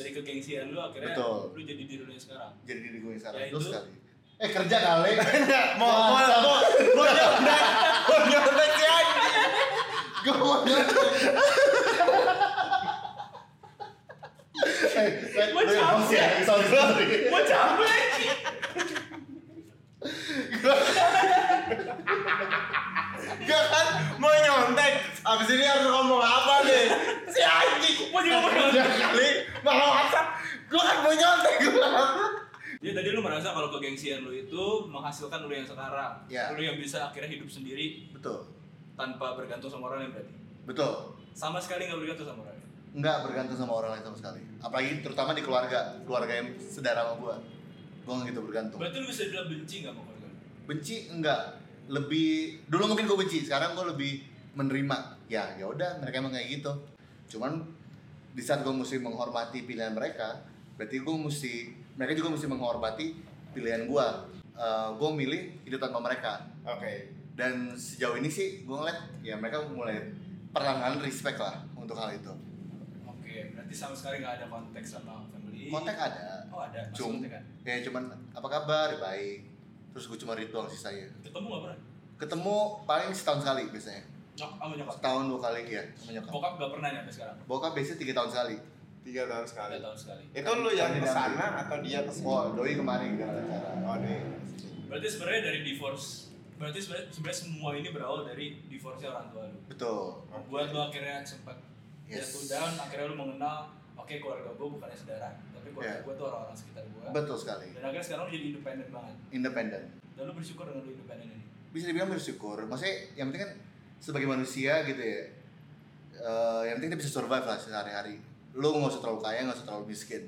[SPEAKER 1] dari kegengsian lu akhirnya
[SPEAKER 3] Betul.
[SPEAKER 1] lu jadi diri lu yang sekarang
[SPEAKER 3] jadi diri gue yang sekarang
[SPEAKER 1] Ya,
[SPEAKER 3] Betul
[SPEAKER 1] itu-
[SPEAKER 3] sekali eh kerja kali
[SPEAKER 2] Mau mau
[SPEAKER 3] Masa?
[SPEAKER 2] mau mau nyontek. Mau nyontek si anjing.
[SPEAKER 3] gue mau Eh,
[SPEAKER 1] Gua capek.
[SPEAKER 3] ya, sorry, sorry.
[SPEAKER 1] gua capek
[SPEAKER 2] Gak kan mau nyontek. Abis ini harus ngomong apa nih? Si anjing.
[SPEAKER 1] gua juga mau
[SPEAKER 2] Ya kali mau WhatsApp. Gua kan mau nyontek gua.
[SPEAKER 1] Jadi tadi lu merasa kalau kegengsian lu itu menghasilkan lu yang sekarang.
[SPEAKER 3] Ya.
[SPEAKER 1] Lu yang bisa akhirnya hidup sendiri
[SPEAKER 3] betul
[SPEAKER 1] tanpa bergantung sama orang lain berarti.
[SPEAKER 3] betul
[SPEAKER 1] Sama sekali nggak bergantung sama orang lain.
[SPEAKER 3] nggak bergantung sama orang lain sama sekali apalagi terutama di keluarga keluarga yang sedara sama gua gua nggak gitu bergantung
[SPEAKER 1] Berarti lu bisa dibilang benci nggak sama keluarga lu?
[SPEAKER 3] benci enggak lebih dulu mungkin gue benci sekarang gue lebih menerima ya ya udah mereka emang kayak gitu cuman di saat gue mesti menghormati pilihan mereka berarti gue mesti mereka juga mesti menghormati pilihan gue gue milih hidup tanpa mereka
[SPEAKER 2] Oke.
[SPEAKER 3] dan sejauh ini sih gue ngeliat ya mereka mulai perlahan respect lah untuk hal itu
[SPEAKER 1] Oke, berarti sama sekali nggak ada konteks sama family.
[SPEAKER 3] kontak ada
[SPEAKER 1] Oh ada. Masih
[SPEAKER 3] Cum.
[SPEAKER 1] kontak kan?
[SPEAKER 3] ya cuman apa kabar baik terus gue cuma read doang sisanya
[SPEAKER 1] Ketemu nggak pernah?
[SPEAKER 3] ketemu paling setahun sekali biasanya
[SPEAKER 1] Nyok, sama nyokap.
[SPEAKER 3] setahun dua kali ya sama nyokap
[SPEAKER 1] Bokap nggak pernah nyampe sekarang.
[SPEAKER 3] bokap biasanya tiga tahun sekali
[SPEAKER 2] Tiga tahun sekali.
[SPEAKER 1] Ada tahun sekali.
[SPEAKER 2] Itu lu yang
[SPEAKER 3] ke
[SPEAKER 2] sana
[SPEAKER 3] nanti.
[SPEAKER 2] atau dia ke sini?
[SPEAKER 3] oh doi kemarin gara acara
[SPEAKER 2] Oh deh.
[SPEAKER 1] Berarti sebenarnya dari divorce. Berarti sebenarnya semua ini berawal dari divorce orang tua lu.
[SPEAKER 3] betul
[SPEAKER 1] Buat lu akhirnya sempat
[SPEAKER 3] Yes.
[SPEAKER 1] jatuh down, akhirnya lu mengenal, oke keluarga gue bukannya saudara, tapi keluarga
[SPEAKER 3] Yeah.
[SPEAKER 1] gue tuh orang-orang sekitar gue.
[SPEAKER 3] betul sekali
[SPEAKER 1] Dan akhirnya sekarang lu jadi independen banget.
[SPEAKER 3] independen
[SPEAKER 1] Dan lu bersyukur dengan lu independen ini.
[SPEAKER 3] bisa dibilang bersyukur maksudnya yang penting kan sebagai manusia gitu ya eh, yang penting kita bisa survive lah sehari-hari lu nggak usah terlalu kaya nggak usah terlalu miskin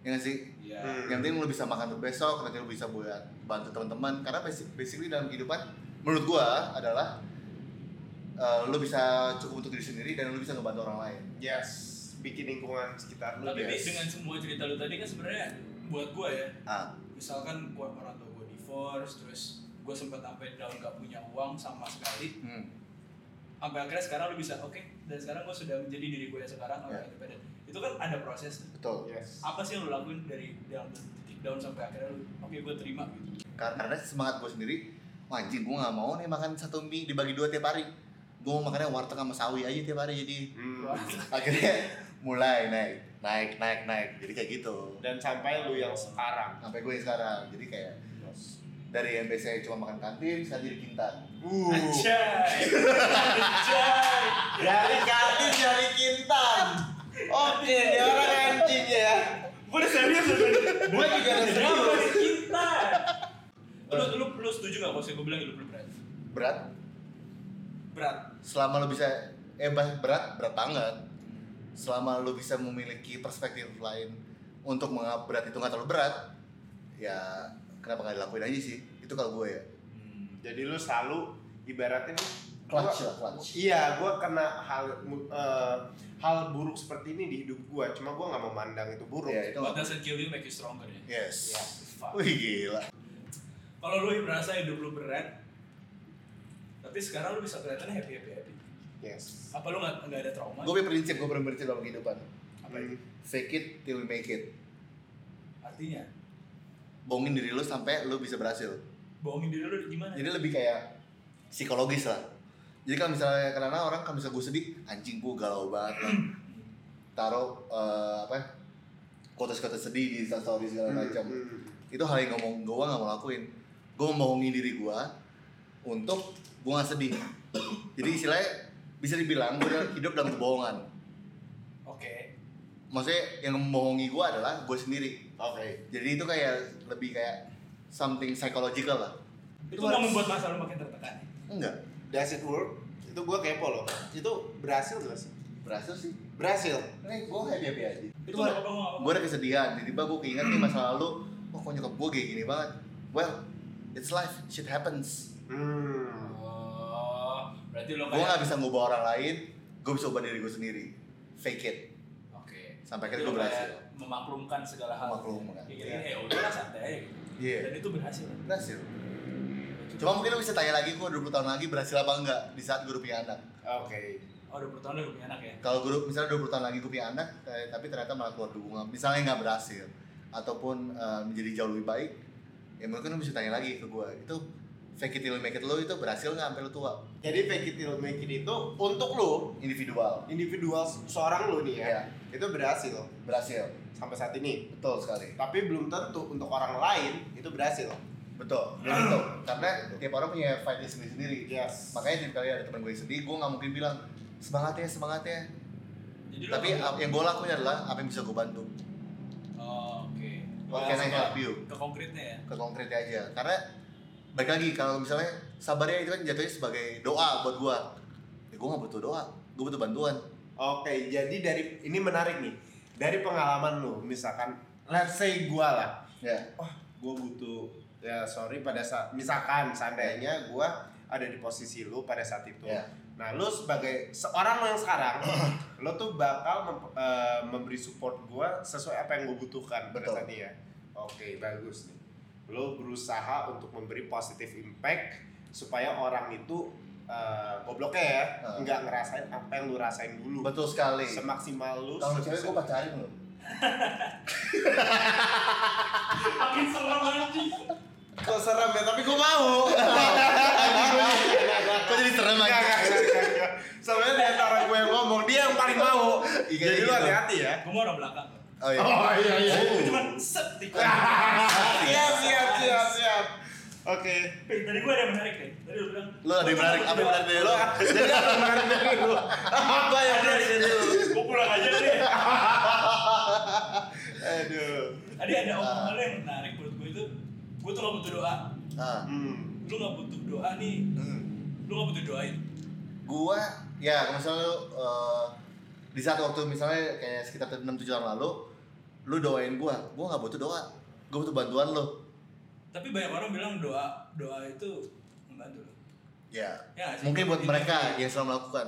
[SPEAKER 3] ya nggak sih
[SPEAKER 1] Iya.
[SPEAKER 2] Hmm.
[SPEAKER 3] yang penting lu bisa makan untuk besok nanti lu bisa buat bantu teman-teman karena basic, basically dalam kehidupan menurut gua adalah eh, lu bisa cukup untuk diri sendiri dan lu bisa ngebantu orang lain
[SPEAKER 2] Yes, bikin lingkungan sekitar lu.
[SPEAKER 1] Tapi
[SPEAKER 2] yes.
[SPEAKER 1] dengan semua cerita lu tadi kan sebenarnya buat gua ya,
[SPEAKER 3] ah
[SPEAKER 1] misalkan gua orang tua gua divorce, terus gua sempet sampai down gak punya uang sama sekali,
[SPEAKER 3] hmm.
[SPEAKER 1] sampai akhirnya sekarang lu bisa oke dan sekarang gua sudah menjadi diri gua yang sekarang orang
[SPEAKER 3] Ya.
[SPEAKER 1] independen. Itu kan ada proses.
[SPEAKER 3] betul
[SPEAKER 2] Yes.
[SPEAKER 1] Apa sih yang lu lakuin dari yang titik down sampai akhirnya lu oke gua terima gitu.
[SPEAKER 3] karena semangat gue sendiri wah anjing gue nggak mau nih makan satu mie dibagi dua tiap hari gue mau makannya warteg sama sawi aja tiap hari jadi
[SPEAKER 2] Hmm.
[SPEAKER 3] akhirnya mulai naik naik naik naik jadi kayak gitu
[SPEAKER 2] Dan sampai lu yang sekarang.
[SPEAKER 3] sampai gue sekarang jadi kayak dari yang biasanya cuma makan kantin sekarang jadi kintan
[SPEAKER 2] Uh.
[SPEAKER 1] Anjay. Anjay.
[SPEAKER 2] Dari kantin dari kintan. Oke, dia orang anjing ya.
[SPEAKER 1] Gua udah serius.
[SPEAKER 2] Gue juga ada
[SPEAKER 1] Kenapa
[SPEAKER 2] serius.
[SPEAKER 1] kita? Lu, lu, lu setuju gak kalau saya gue bilang hidup lu berat?
[SPEAKER 3] berat
[SPEAKER 1] Berat.
[SPEAKER 3] selama lo bisa eh bah- berat berat banget selama lo bisa memiliki perspektif lain untuk menganggap berat itu nggak terlalu berat ya kenapa nggak dilakuin aja sih itu kalau gue ya
[SPEAKER 2] Jadi lu selalu ibaratnya nih
[SPEAKER 3] clutch
[SPEAKER 2] gua-
[SPEAKER 3] lah clutch
[SPEAKER 2] Iya, gue kena hal eh, hal buruk seperti ini di hidup gue. Cuma gue nggak memandang itu buruk.
[SPEAKER 3] ya itu
[SPEAKER 1] What doesn't kill you make you stronger ya?
[SPEAKER 3] yes
[SPEAKER 2] Ya.
[SPEAKER 1] Fuck.
[SPEAKER 3] wih gila
[SPEAKER 1] Kalau lu merasa hidup lu berat, tapi sekarang lu bisa kelihatan happy happy happy.
[SPEAKER 2] Yes.
[SPEAKER 1] Apa lu nggak nggak ada trauma?
[SPEAKER 3] gue punya prinsip gue berprinsip dalam kehidupan
[SPEAKER 1] Apa itu?
[SPEAKER 3] fake it till we make it
[SPEAKER 1] Artinya
[SPEAKER 3] bohongin diri lo sampai lo bisa berhasil.
[SPEAKER 1] Bohongin diri lu gimana?
[SPEAKER 3] jadi lebih kayak psikologis lah. Jadi kalau misalnya karena orang kalau misalnya gue sedih anjing gue galau banget lah. Taruh eh, apa kotes-kotes sedih di story segala macam.
[SPEAKER 2] Hmm.
[SPEAKER 3] itu hal yang ngomong gue nggak mau lakuin. Gue membohongi diri gue untuk gue nggak sedih. Jadi istilahnya bisa dibilang gue hidup dalam kebohongan.
[SPEAKER 1] Oke.
[SPEAKER 3] maksudnya yang membohongi gue adalah gue sendiri
[SPEAKER 2] Oke.
[SPEAKER 3] jadi itu kayak lebih kayak something psychological lah
[SPEAKER 1] Itu nggak membuat masa lu makin tertekan.
[SPEAKER 3] enggak
[SPEAKER 2] Does it work? Itu gue kepo loh. Itu berhasil gak sih?
[SPEAKER 3] berhasil sih
[SPEAKER 2] Berhasil.
[SPEAKER 3] ini gue happy happy aja
[SPEAKER 1] Itu nggak apa-apa nggak
[SPEAKER 3] gue
[SPEAKER 1] apa-apa.
[SPEAKER 3] ada kesedihan tiba-tiba gue keinget nih masa lalu oh kok nyokap gue kayak gini banget well it's life shit happens
[SPEAKER 2] Hmm.
[SPEAKER 1] Oh, berarti lo
[SPEAKER 3] gue
[SPEAKER 1] kayak
[SPEAKER 3] nggak bisa ngubah orang lain gue bisa ubah diri gue sendiri fake it. Sampai akhirnya gue berhasil
[SPEAKER 1] memaklumkan segala hal.
[SPEAKER 3] Memaklumkan,
[SPEAKER 1] Kayak
[SPEAKER 3] iya.
[SPEAKER 1] gini, ya udahlah santai aja gitu.
[SPEAKER 3] Iya.
[SPEAKER 1] Dan itu berhasil.
[SPEAKER 3] berhasil cuma mungkin lo bisa tanya lagi gue 20 tahun lagi berhasil apa enggak di saat gue udah punya anak
[SPEAKER 2] Oke.
[SPEAKER 1] Oh, 20 tahun lu punya anak ya?
[SPEAKER 3] kalau gue misalnya 20 tahun lagi gue punya anak eh, tapi ternyata malah keluar dukungan misalnya nggak berhasil ataupun eh, menjadi jauh lebih baik ya mungkin lo bisa tanya lagi ke gue itu fake it till make it lo itu berhasil nggak sampai lo tua
[SPEAKER 2] Jadi fake it till make it itu untuk lu
[SPEAKER 3] individual
[SPEAKER 2] individual seorang lu nih ya.
[SPEAKER 3] Iya.
[SPEAKER 2] Itu berhasil
[SPEAKER 3] berhasil
[SPEAKER 2] sampai saat ini.
[SPEAKER 3] betul sekali
[SPEAKER 2] Tapi belum tentu untuk orang lain itu berhasil.
[SPEAKER 3] betul belum tentu karena tiap orang punya fight sendiri sendiri
[SPEAKER 2] Yes.
[SPEAKER 3] makanya tiap kali ada teman gue sedih gue nggak mungkin bilang semangat ya semangat ya
[SPEAKER 1] Jadi lo
[SPEAKER 3] tapi
[SPEAKER 1] nggak
[SPEAKER 3] ap- yang gue lakuin adalah apa yang bisa gue bantu
[SPEAKER 1] Oh, oke.
[SPEAKER 3] What
[SPEAKER 1] Oh,
[SPEAKER 3] can I
[SPEAKER 1] ke-
[SPEAKER 3] help you?
[SPEAKER 1] Ke konkretnya ya.
[SPEAKER 3] ke konkretnya aja karena baik lagi kalau misalnya sabarnya itu kan jatuhnya sebagai doa buat gue ya gue nggak butuh doa gue butuh bantuan
[SPEAKER 2] Oke, jadi dari ini menarik nih. Dari pengalaman lu, misalkan let's say gua lah.
[SPEAKER 3] ya
[SPEAKER 2] Wah, gua butuh ya sorry pada saat misalkan seandainya gua ada di posisi lu pada saat itu.
[SPEAKER 3] ya
[SPEAKER 2] Nah, lu sebagai seorang lo yang sekarang, lu tuh bakal mem- eh, memberi support gua sesuai apa yang gua butuhkan pada saat ini ya. Oke, bagus nih. Lu berusaha untuk memberi positive impact supaya orang itu eh, gobloknya ya,
[SPEAKER 3] Ah.
[SPEAKER 2] nggak ngerasain apa yang lu rasain dulu.
[SPEAKER 3] betul sekali
[SPEAKER 2] Semaksimal lu.
[SPEAKER 3] kalau cewek gue pacarin lo
[SPEAKER 1] Makin serem anjing.
[SPEAKER 2] Kok serem ya, tapi gua mau.
[SPEAKER 3] kok jadi serem
[SPEAKER 2] enggak. Sebenarnya di antara gue yang ngomong, dia yang paling mau.
[SPEAKER 3] Iya,
[SPEAKER 2] Jadi lu
[SPEAKER 3] gitu.
[SPEAKER 2] hati-hati ya.
[SPEAKER 1] Gue mau orang belakang.
[SPEAKER 3] Oh iya
[SPEAKER 2] iya iya.
[SPEAKER 1] Gue cuma set tikung.
[SPEAKER 2] Siap, siap, siap, siap. Oke.
[SPEAKER 1] Eh, Tadi gue ada yang menarik deh. Tadi lu bilang.
[SPEAKER 3] lo ada yang menarik apa yang menarik dari lo
[SPEAKER 2] Jadi apa yang menarik dari lu? Apa yang menarik dari lu?
[SPEAKER 1] Gue pulang aja deh.
[SPEAKER 2] Aduh.
[SPEAKER 1] Tadi ada omongan lo yang menarik menurut gue itu. Gue tuh gak butuh doa.
[SPEAKER 3] Ah.
[SPEAKER 2] Hmm.
[SPEAKER 1] lu nggak butuh doa nih
[SPEAKER 3] Hmm.
[SPEAKER 1] lu nggak butuh doain
[SPEAKER 3] Gua ya kalau misalnya lu eh, di saat waktu misalnya kayak sekitar 6 7 tahun lalu lu doain gua, gua nggak butuh doa. Gua butuh bantuan lu.
[SPEAKER 1] tapi banyak orang bilang doa doa itu membantu lo
[SPEAKER 3] Ya.
[SPEAKER 1] ya?
[SPEAKER 3] Mungkin buat
[SPEAKER 1] Itu-
[SPEAKER 3] mereka yang selalu melakukan.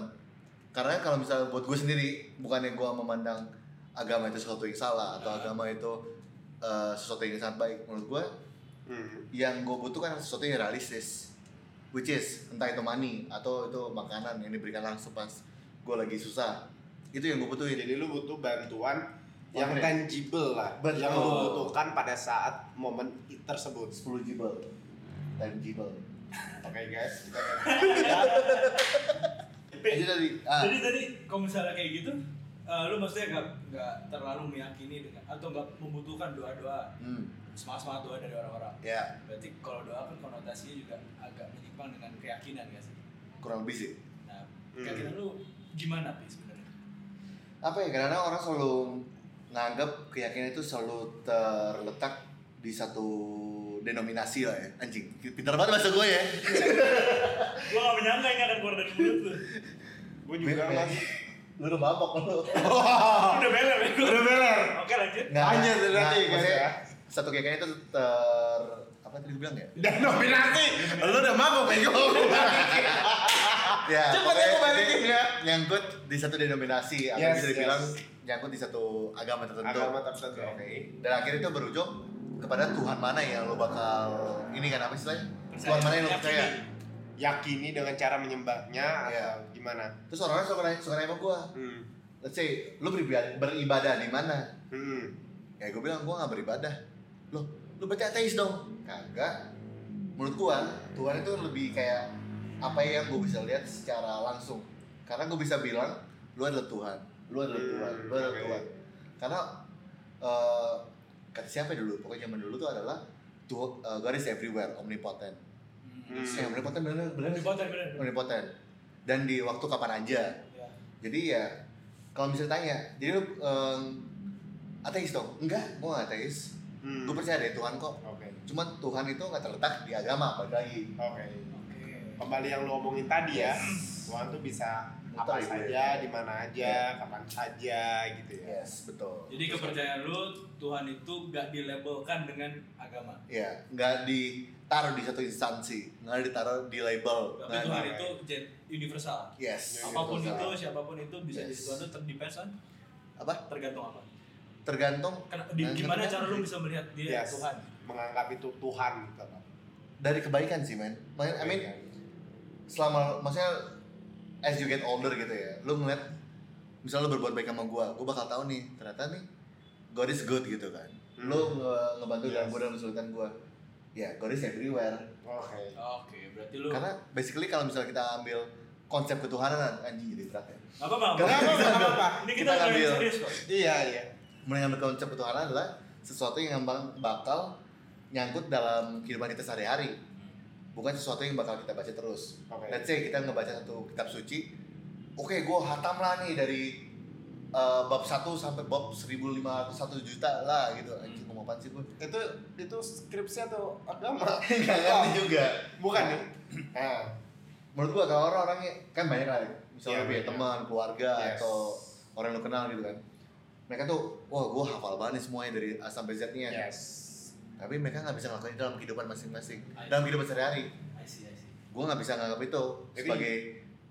[SPEAKER 3] Karena kalau misalnya buat gue sendiri, bukannya gue memandang agama itu sesuatu yang salah atau
[SPEAKER 1] Ah.
[SPEAKER 3] agama itu eh, sesuatu yang sangat baik. Menurut gue,
[SPEAKER 2] Hmm.
[SPEAKER 3] yang gue butuhkan sesuatu yang realistis, which is entah itu money atau itu makanan yang diberikan langsung pas gue lagi susah. Itu yang gue butuhin.
[SPEAKER 2] Jadi lu butuh bantuan yang
[SPEAKER 3] Konkret.
[SPEAKER 2] tangible lah,
[SPEAKER 3] Betul.
[SPEAKER 2] yang lu butuhkan pada saat momen tersebut.
[SPEAKER 3] 10 jibel, tangible.
[SPEAKER 2] Oke guys, kita
[SPEAKER 3] Jadi tadi, ah,
[SPEAKER 1] jadi tadi kalau misalnya kayak gitu eh, lu maksudnya nggak nggak terlalu meyakini dengan atau nggak membutuhkan doa doa
[SPEAKER 3] hmm,
[SPEAKER 1] semangat semangat doa dari orang-orang
[SPEAKER 3] ya
[SPEAKER 1] berarti kalau doa kan konotasinya juga agak menyimpang dengan keyakinan gak sih
[SPEAKER 3] kurang lebih sih.
[SPEAKER 1] nah
[SPEAKER 2] Hmm.
[SPEAKER 1] keyakinan lu gimana sih sebenarnya
[SPEAKER 3] apa ya karena orang selalu nganggap keyakinan itu selalu terletak di satu denominasi lah ya anjing pintar banget bahasa gue ya
[SPEAKER 1] gua gak menyangka ini akan keluar dari mulut lu
[SPEAKER 2] gue juga mas.
[SPEAKER 3] lu udah mabok lu
[SPEAKER 1] udah beler ya
[SPEAKER 2] Udah beler.
[SPEAKER 1] oke lanjut
[SPEAKER 3] nggak
[SPEAKER 2] Lanjut,
[SPEAKER 3] nggak,
[SPEAKER 2] berarti, ya.
[SPEAKER 3] satu keyakinan itu ter apa tadi gue bilang ya
[SPEAKER 2] Denominasi, lu udah mabuk bego.
[SPEAKER 3] ya
[SPEAKER 2] Cepet aku balikin ya.
[SPEAKER 3] nyangkut di satu denominasi atau
[SPEAKER 2] Yes,
[SPEAKER 3] bisa dibilang
[SPEAKER 2] yes.
[SPEAKER 3] nyangkut di satu agama tertentu
[SPEAKER 2] Agama tertentu. Oke.
[SPEAKER 3] dan akhirnya itu berujung kepada Tuhan mana yang lo bakal ini kan apa istilahnya. Tuhan mana yang lo percaya
[SPEAKER 2] Yakini dengan cara menyembahnya atau gimana?
[SPEAKER 3] terus orang-orang suka nanya suka nanya sama gue
[SPEAKER 2] Hmm.
[SPEAKER 3] let's say lu beribadah, beribadah di mana
[SPEAKER 2] Hmm.
[SPEAKER 3] ya gue bilang gue nggak beribadah loh lu berarti ateis dong kagak menurut gue Tuhan itu lebih kayak apa yang gue bisa lihat secara langsung karena gue bisa bilang lu adalah Tuhan lu adalah
[SPEAKER 2] Hmm,
[SPEAKER 3] Tuhan lu adalah
[SPEAKER 2] oke.
[SPEAKER 3] Tuhan karena eh, kata siapa dulu pokoknya zaman dulu tuh adalah Tuh, eh, God is everywhere omnipotent
[SPEAKER 2] Hmm.
[SPEAKER 3] Eh, omnipotent bener bener
[SPEAKER 1] Bener, bener, bener.
[SPEAKER 3] omnipotent dan di waktu kapan aja
[SPEAKER 1] Ya.
[SPEAKER 3] jadi ya kalau misalnya tanya jadi lu em, ateis dong enggak gue gak ateis
[SPEAKER 2] Hmm.
[SPEAKER 3] gue percaya deh Tuhan kok
[SPEAKER 2] Oke.
[SPEAKER 3] cuman Tuhan itu nggak terletak di agama balik lagi
[SPEAKER 2] Oke.
[SPEAKER 1] Oke.
[SPEAKER 2] Kembali yang lu omongin tadi ya. Tuhan tuh bisa apa
[SPEAKER 3] Muter ya,
[SPEAKER 2] saja, di mana aja, kapan saja gitu ya.
[SPEAKER 3] yes betul
[SPEAKER 1] Jadi kepercayaan lu Tuhan itu gak dilabelkan dengan agama.
[SPEAKER 3] ya nggak ditaruh di satu instansi nggak ditaruh di label
[SPEAKER 1] Tapi
[SPEAKER 3] Nggak-
[SPEAKER 1] Tuhan itu universal.
[SPEAKER 3] yes
[SPEAKER 1] Apa pun itu,
[SPEAKER 3] universal.
[SPEAKER 1] siapa pun itu bisa
[SPEAKER 3] Yes.
[SPEAKER 1] jadi Tuhan itu terdepends on
[SPEAKER 3] apa
[SPEAKER 1] tergantung apa.
[SPEAKER 3] tergantung
[SPEAKER 1] Kan, di,
[SPEAKER 3] Nah,
[SPEAKER 1] gimana
[SPEAKER 3] tergantung.
[SPEAKER 1] cara lu bisa melihat dia
[SPEAKER 2] Yes.
[SPEAKER 1] Tuhan?
[SPEAKER 2] Menganggap itu Tuhan gitu.
[SPEAKER 3] dari kebaikan sih men I mean selama maksudnya as you get older gitu ya lu ngeliat misalnya lu berbuat baik sama gua gua bakal tahu nih ternyata nih God is good gitu kan
[SPEAKER 2] Hmm.
[SPEAKER 3] lu nge- ngebantu
[SPEAKER 2] Yes.
[SPEAKER 3] dalam gua dalam kesulitan gua ya God is everywhere
[SPEAKER 2] Oke.
[SPEAKER 1] Oke, berarti lu
[SPEAKER 3] karena basically kalau misalnya kita ambil konsep ketuhanan anjing jadi berat ya.
[SPEAKER 1] Gak nggak
[SPEAKER 3] apa-apa,
[SPEAKER 1] apa-apa.
[SPEAKER 3] gak apa-apa.
[SPEAKER 1] Ini
[SPEAKER 3] Kita
[SPEAKER 1] kita kok.
[SPEAKER 2] Iya, iya.
[SPEAKER 3] mulai ngambil konsep ketuhanan adalah sesuatu yang bang- bakal nyangkut dalam kehidupan kita sehari-hari bukan sesuatu yang bakal kita baca terus
[SPEAKER 2] Oke.
[SPEAKER 3] let's say kita ngebaca satu kitab suci oke gue hatam lah nih dari uh, bab 1 sampai bab 1500 1 juta lah gitu anjing ngomong apaan sih gue
[SPEAKER 2] Itu itu skripsi atau agama?
[SPEAKER 3] nggak ngerti juga
[SPEAKER 2] Bukan ya?
[SPEAKER 3] nah menurut gue kalau orang-orang yang- kan banyak lah misalnya
[SPEAKER 2] Iya,
[SPEAKER 3] punya
[SPEAKER 2] banyak.
[SPEAKER 3] teman keluarga
[SPEAKER 2] Yes.
[SPEAKER 3] atau orang yang lu kenal gitu kan mereka tuh wah gue hafal banget nih semuanya dari A sampai Z nya
[SPEAKER 2] Yes.
[SPEAKER 3] Tapi mereka nggak bisa ngelakuin itu dalam kehidupan masing-masing dalam kehidupan sehari-hari gue nggak bisa nganggap itu
[SPEAKER 2] Jadi-
[SPEAKER 3] sebagai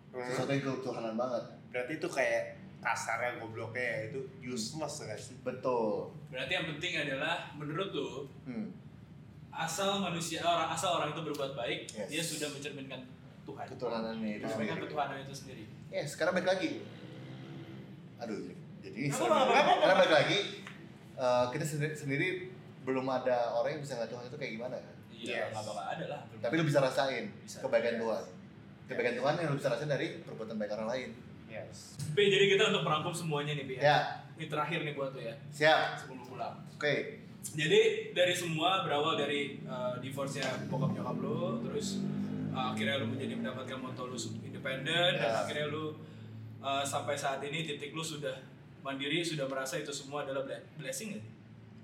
[SPEAKER 2] Hmm.
[SPEAKER 3] sesuatu yang ketuhanan banget
[SPEAKER 2] Berarti itu kayak kasarnya gobloknya ya, itu useless gak sih?
[SPEAKER 3] betul
[SPEAKER 1] Berarti yang penting adalah menurut lu
[SPEAKER 3] hmm.
[SPEAKER 1] asal manusia orang asal orang itu berbuat baik,
[SPEAKER 3] Yes.
[SPEAKER 1] dia sudah mencerminkan Tuhan.
[SPEAKER 3] ketuhanannya itu
[SPEAKER 1] Mencerminkan
[SPEAKER 3] sendiri
[SPEAKER 1] ketuhanan itu sendiri.
[SPEAKER 3] ya sekarang balik lagi aduh jadi karena balik lagi eh, kita sendiri, sendiri belum ada orang yang bisa ngeliat Tuhan itu kayak gimana kan
[SPEAKER 1] Iya,
[SPEAKER 2] Yes.
[SPEAKER 1] nggak bakal ada lah.
[SPEAKER 3] tapi lu bisa rasain
[SPEAKER 1] Bisa.
[SPEAKER 3] kebaikan
[SPEAKER 2] Yes.
[SPEAKER 3] Tuhan kebaikan Tuhan yang lu bisa rasain dari perbuatan baik orang lain
[SPEAKER 2] Yes.
[SPEAKER 1] Pi, jadi kita untuk merangkum semuanya nih, Pi.
[SPEAKER 3] ya
[SPEAKER 1] Ini terakhir nih buat lu ya,
[SPEAKER 3] siap
[SPEAKER 1] sebelum pulang.
[SPEAKER 3] oke
[SPEAKER 1] Jadi dari semua berawal dari uh, divorce-nya bokap nyokap lu, terus uh, akhirnya lu menjadi mendapatkan moto lu independen dan
[SPEAKER 3] Ya.
[SPEAKER 1] akhirnya lu uh, sampai saat ini titik lu sudah mandiri, sudah merasa itu semua adalah ble- blessing ya?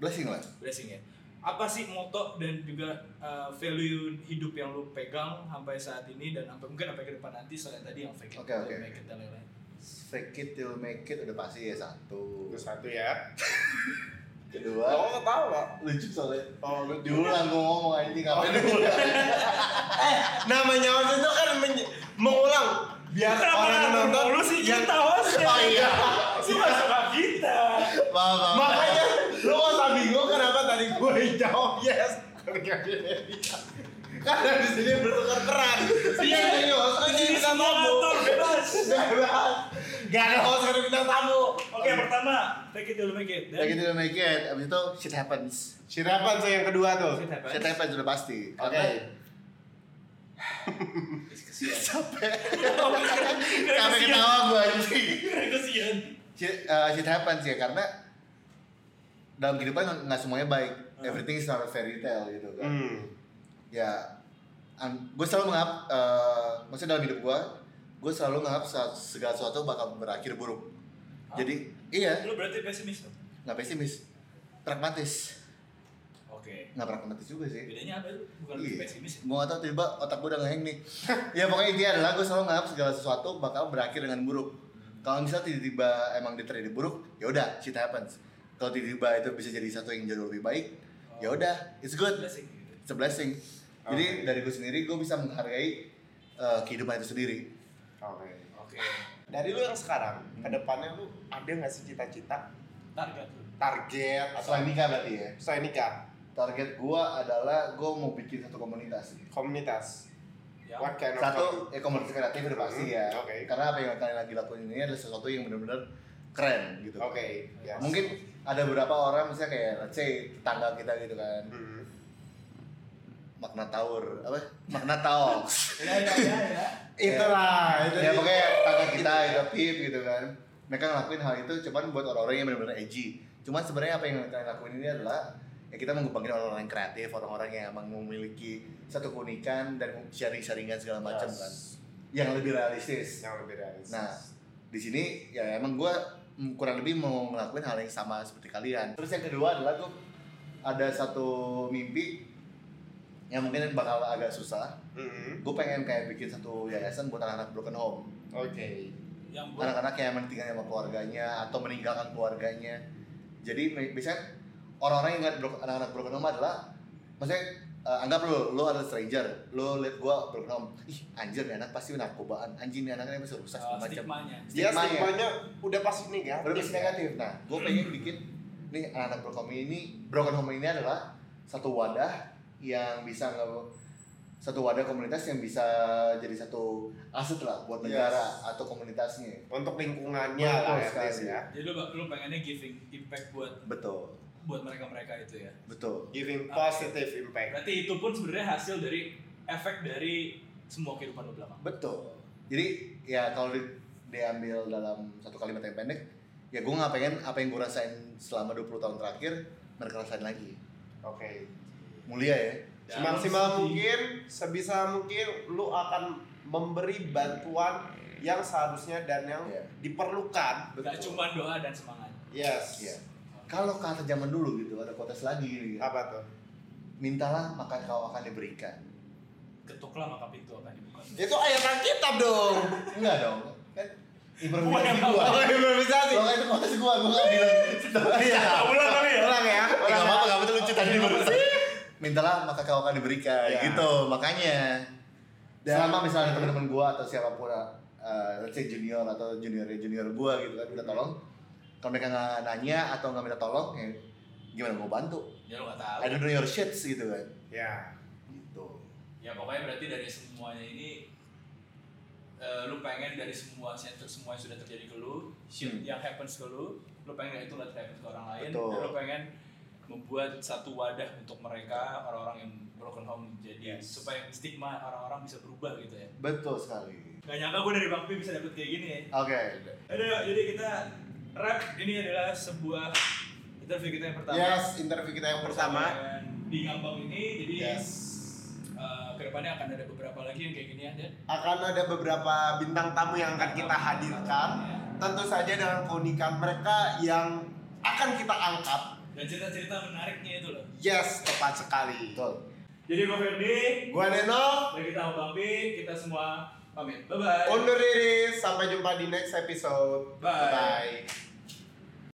[SPEAKER 3] Blessing lah
[SPEAKER 1] Blessing ya. apa sih moto dan juga uh, value hidup yang lu pegang sampai saat ini dan sampai mungkin sampai ke depan nanti selain tadi yang fake it,
[SPEAKER 3] Oke, oke.
[SPEAKER 1] make it dan lain-lain.
[SPEAKER 3] Fake it till make it udah pasti ya satu.
[SPEAKER 2] Itu satu ya.
[SPEAKER 3] Kedua,
[SPEAKER 2] Oh, ketawa.
[SPEAKER 3] lucu soalnya.
[SPEAKER 2] Oh, lu
[SPEAKER 3] Diulang gua ngomong anjing ngapain diulang?
[SPEAKER 2] namanya host itu kan men- mengulang biar orang yang nonton
[SPEAKER 1] lu sih
[SPEAKER 2] yang
[SPEAKER 1] kita hostnya.
[SPEAKER 3] Oh iya.
[SPEAKER 1] Sih suka kita.
[SPEAKER 3] Maaf, maaf.
[SPEAKER 2] makanya lu kok tak bingung kenapa tadi gue yang jawab yes karena di sini bertukar peran dia jadi host gue jadi bintang tamu
[SPEAKER 1] Ngatur, bebas.
[SPEAKER 2] bebas gak ada host ada bintang tamu
[SPEAKER 1] Oke, pertama fake it till make it.
[SPEAKER 3] Kayak gitu udah make it, abis itu shit happens.
[SPEAKER 2] Sirapan saya yang kedua tuh
[SPEAKER 1] shit happens.
[SPEAKER 3] Shit happens udah pasti.
[SPEAKER 2] oke
[SPEAKER 3] Karena capek. Capek ketawa gue anjing.
[SPEAKER 1] Kesian.
[SPEAKER 3] Shit, uh, shit happens ya karena dalam kehidupan nggak semuanya baik. Everything is not a fairy tale gitu kan.
[SPEAKER 2] hmm.
[SPEAKER 3] Ya, gue selalu menganggap, uh, maksudnya dalam hidup gue, gue selalu menganggap sa- segala sesuatu bakal berakhir buruk. Jadi, iya,
[SPEAKER 1] Lu berarti pesimis dong?
[SPEAKER 3] nggak pesimis, pragmatis.
[SPEAKER 1] Oke.
[SPEAKER 3] Nggak pragmatis juga sih.
[SPEAKER 1] Bedanya apa lu? Bukan
[SPEAKER 3] Iya.
[SPEAKER 1] pesimis. ya?
[SPEAKER 3] Gue gak tau tiba otak gue udah ngeheng nih Ya pokoknya intinya adalah gue selalu nganggap segala sesuatu bakal berakhir dengan buruk Kalau misalnya tiba-tiba emang dia terjadi buruk, ya udah shit happens Kalau tiba-tiba itu bisa jadi satu yang jauh lebih baik, ya udah it's good
[SPEAKER 1] Blessing gitu.
[SPEAKER 3] It's a blessing Jadi
[SPEAKER 2] Oke.
[SPEAKER 3] dari gue sendiri gue bisa menghargai uh, kehidupan itu sendiri
[SPEAKER 2] oke
[SPEAKER 1] Oke.
[SPEAKER 2] dari lu yang sekarang ke depannya lu ada nggak sih cita-cita
[SPEAKER 1] Target lu.
[SPEAKER 2] target atau
[SPEAKER 3] Selain nikah berarti ya
[SPEAKER 2] setelah nikah
[SPEAKER 3] Target gue adalah gue mau bikin satu komunitas
[SPEAKER 2] komunitas
[SPEAKER 1] Ya.
[SPEAKER 2] what kind of
[SPEAKER 3] Satu, ya komunitas kreatif udah pasti ya
[SPEAKER 2] Hmm, oke.
[SPEAKER 3] Karena apa yang kalian lagi lakuin ini adalah sesuatu yang benar-benar keren gitu
[SPEAKER 2] oke yes.
[SPEAKER 3] mungkin ada beberapa orang misalnya kayak let's say tetangga kita gitu kan.
[SPEAKER 2] Hmm.
[SPEAKER 3] makna taur apa? Makna talks.
[SPEAKER 1] Ya ya ya ya.
[SPEAKER 2] itulah itu
[SPEAKER 3] ya pokoknya tetangga kita itu pip gitu kan. Mereka ngelakuin hal itu cuman buat orang-orang yang benar-benar edgy. Cuman sebenarnya apa yang kalian lakuin ini adalah ya kita mengembangin orang-orang yang kreatif orang-orang yang emang memiliki satu keunikan dan sharing-sharingan segala macam
[SPEAKER 2] Yes.
[SPEAKER 3] kan. Yang lebih realistis.
[SPEAKER 2] Yang lebih realistis.
[SPEAKER 3] Nah, di sini ya emang gue kurang lebih mau ngelakuin hal yang sama seperti kalian. Terus yang kedua adalah gue ada satu mimpi yang mungkin bakal agak susah.
[SPEAKER 2] Mhm.
[SPEAKER 3] Gue pengen kayak bikin satu yayasan buat anak-anak broken home.
[SPEAKER 2] oke
[SPEAKER 1] Yang buat
[SPEAKER 3] Anak-anak yang emang tinggal sama keluarganya atau meninggalkan keluarganya. Jadi biasanya orang-orang yang ngeliat bro- anak-anak broken home adalah maksudnya eh, anggap lo lo ada stranger, lo liat gue broken home, ih anjir nih anak pasti narkobaan, anjing nih anaknya bisa rusak
[SPEAKER 1] uh,
[SPEAKER 3] segala macam.
[SPEAKER 1] stigmanya.
[SPEAKER 2] ya
[SPEAKER 3] Stigmanya.
[SPEAKER 2] udah pasti negatif
[SPEAKER 3] Berbis negatif. Nah, gue pengen bikin nih anak-anak broken home ini, broken home ini adalah satu wadah yang bisa nge satu wadah komunitas yang bisa jadi satu aset lah buat
[SPEAKER 2] Yes.
[SPEAKER 3] negara atau komunitasnya.
[SPEAKER 2] untuk lingkungannya
[SPEAKER 3] Betul
[SPEAKER 2] lah
[SPEAKER 3] sekali.
[SPEAKER 2] ya
[SPEAKER 1] Jadi lu lu pengennya giving impact buat
[SPEAKER 3] Betul,
[SPEAKER 1] buat mereka-mereka itu ya.
[SPEAKER 3] betul.
[SPEAKER 2] giving positive impact
[SPEAKER 1] Berarti itu pun sebenarnya hasil dari efek dari semua kehidupan lu belakang.
[SPEAKER 3] Betul. Jadi ya kalau di, diambil dalam satu kalimat yang pendek, ya gue nggak pengen apa yang gue rasain selama 20 tahun terakhir mereka rasain lagi.
[SPEAKER 2] oke
[SPEAKER 3] Mulia ya.
[SPEAKER 2] Semaksimal mungkin sebisa mungkin lu akan memberi bantuan yang seharusnya dan yang
[SPEAKER 3] Iya.
[SPEAKER 2] diperlukan
[SPEAKER 1] Gak cuma doa dan semangat.
[SPEAKER 2] yes
[SPEAKER 3] Iya. Kalau kata zaman dulu gitu, ada kotes lagi gitu.
[SPEAKER 2] apa tuh
[SPEAKER 3] Mintalah maka kau akan diberikan.
[SPEAKER 1] Ketuklah maka pintu akan dibuka.
[SPEAKER 2] itu ayat Alkitab dong
[SPEAKER 3] Enggak dong. Kan
[SPEAKER 1] Gua
[SPEAKER 3] improvisasi gua.
[SPEAKER 2] oh improvisasi
[SPEAKER 3] Kalau itu kotes gua, gua nggak bilang. Iya.
[SPEAKER 1] Ulang kali ya?
[SPEAKER 2] ulang ya
[SPEAKER 3] Enggak
[SPEAKER 2] ulang
[SPEAKER 3] apa-apa,
[SPEAKER 2] ya.
[SPEAKER 3] enggak apa-apa lucu tadi baru. Mintalah maka kau akan diberikan
[SPEAKER 2] Iya.
[SPEAKER 3] gitu. Makanya
[SPEAKER 2] Dan-
[SPEAKER 3] selama misalnya teman-teman gua atau siapa pun uh, let's say junior atau junior junior gua gitu kan minta tolong kalau mereka nggak nanya atau nggak minta tolong ya gimana mau bantu
[SPEAKER 1] Ya lu gak tahu.
[SPEAKER 3] I don't know your shits gitu kan
[SPEAKER 2] ya
[SPEAKER 3] gitu
[SPEAKER 1] Ya pokoknya berarti dari semuanya ini eh, lu pengen dari semua center semua yang sudah terjadi ke lu, shit
[SPEAKER 3] Hmm.
[SPEAKER 1] yang happens ke lu, lu pengen itu nggak happen ke orang lain,
[SPEAKER 3] Betul.
[SPEAKER 1] dan lu pengen membuat satu wadah untuk mereka orang-orang yang broken home jadi
[SPEAKER 2] Yes.
[SPEAKER 1] supaya stigma orang-orang bisa berubah gitu ya.
[SPEAKER 3] betul sekali
[SPEAKER 1] Gak nyangka gue dari Bang Pi bisa dapet kayak gini ya.
[SPEAKER 3] oke
[SPEAKER 1] Aduh, jadi kita rap ini adalah sebuah interview kita yang pertama.
[SPEAKER 2] yes interview kita yang pertama
[SPEAKER 1] di Ngambang ini, jadi
[SPEAKER 2] yes
[SPEAKER 1] eh, ke depannya akan ada beberapa lagi yang kayak gini ada.
[SPEAKER 2] akan ada beberapa bintang tamu yang akan kita hadirkan tentu saja dengan keunikan mereka yang akan kita angkat
[SPEAKER 1] dan cerita-cerita menariknya itu loh
[SPEAKER 2] Yes, tepat sekali.
[SPEAKER 3] Betul.
[SPEAKER 1] jadi gue Ferdi
[SPEAKER 2] Gua Neno,
[SPEAKER 1] dan kita Bambi kita semua pamit bye bye
[SPEAKER 2] undur diri. Sampai jumpa di next episode.
[SPEAKER 1] Bye.
[SPEAKER 2] Bye.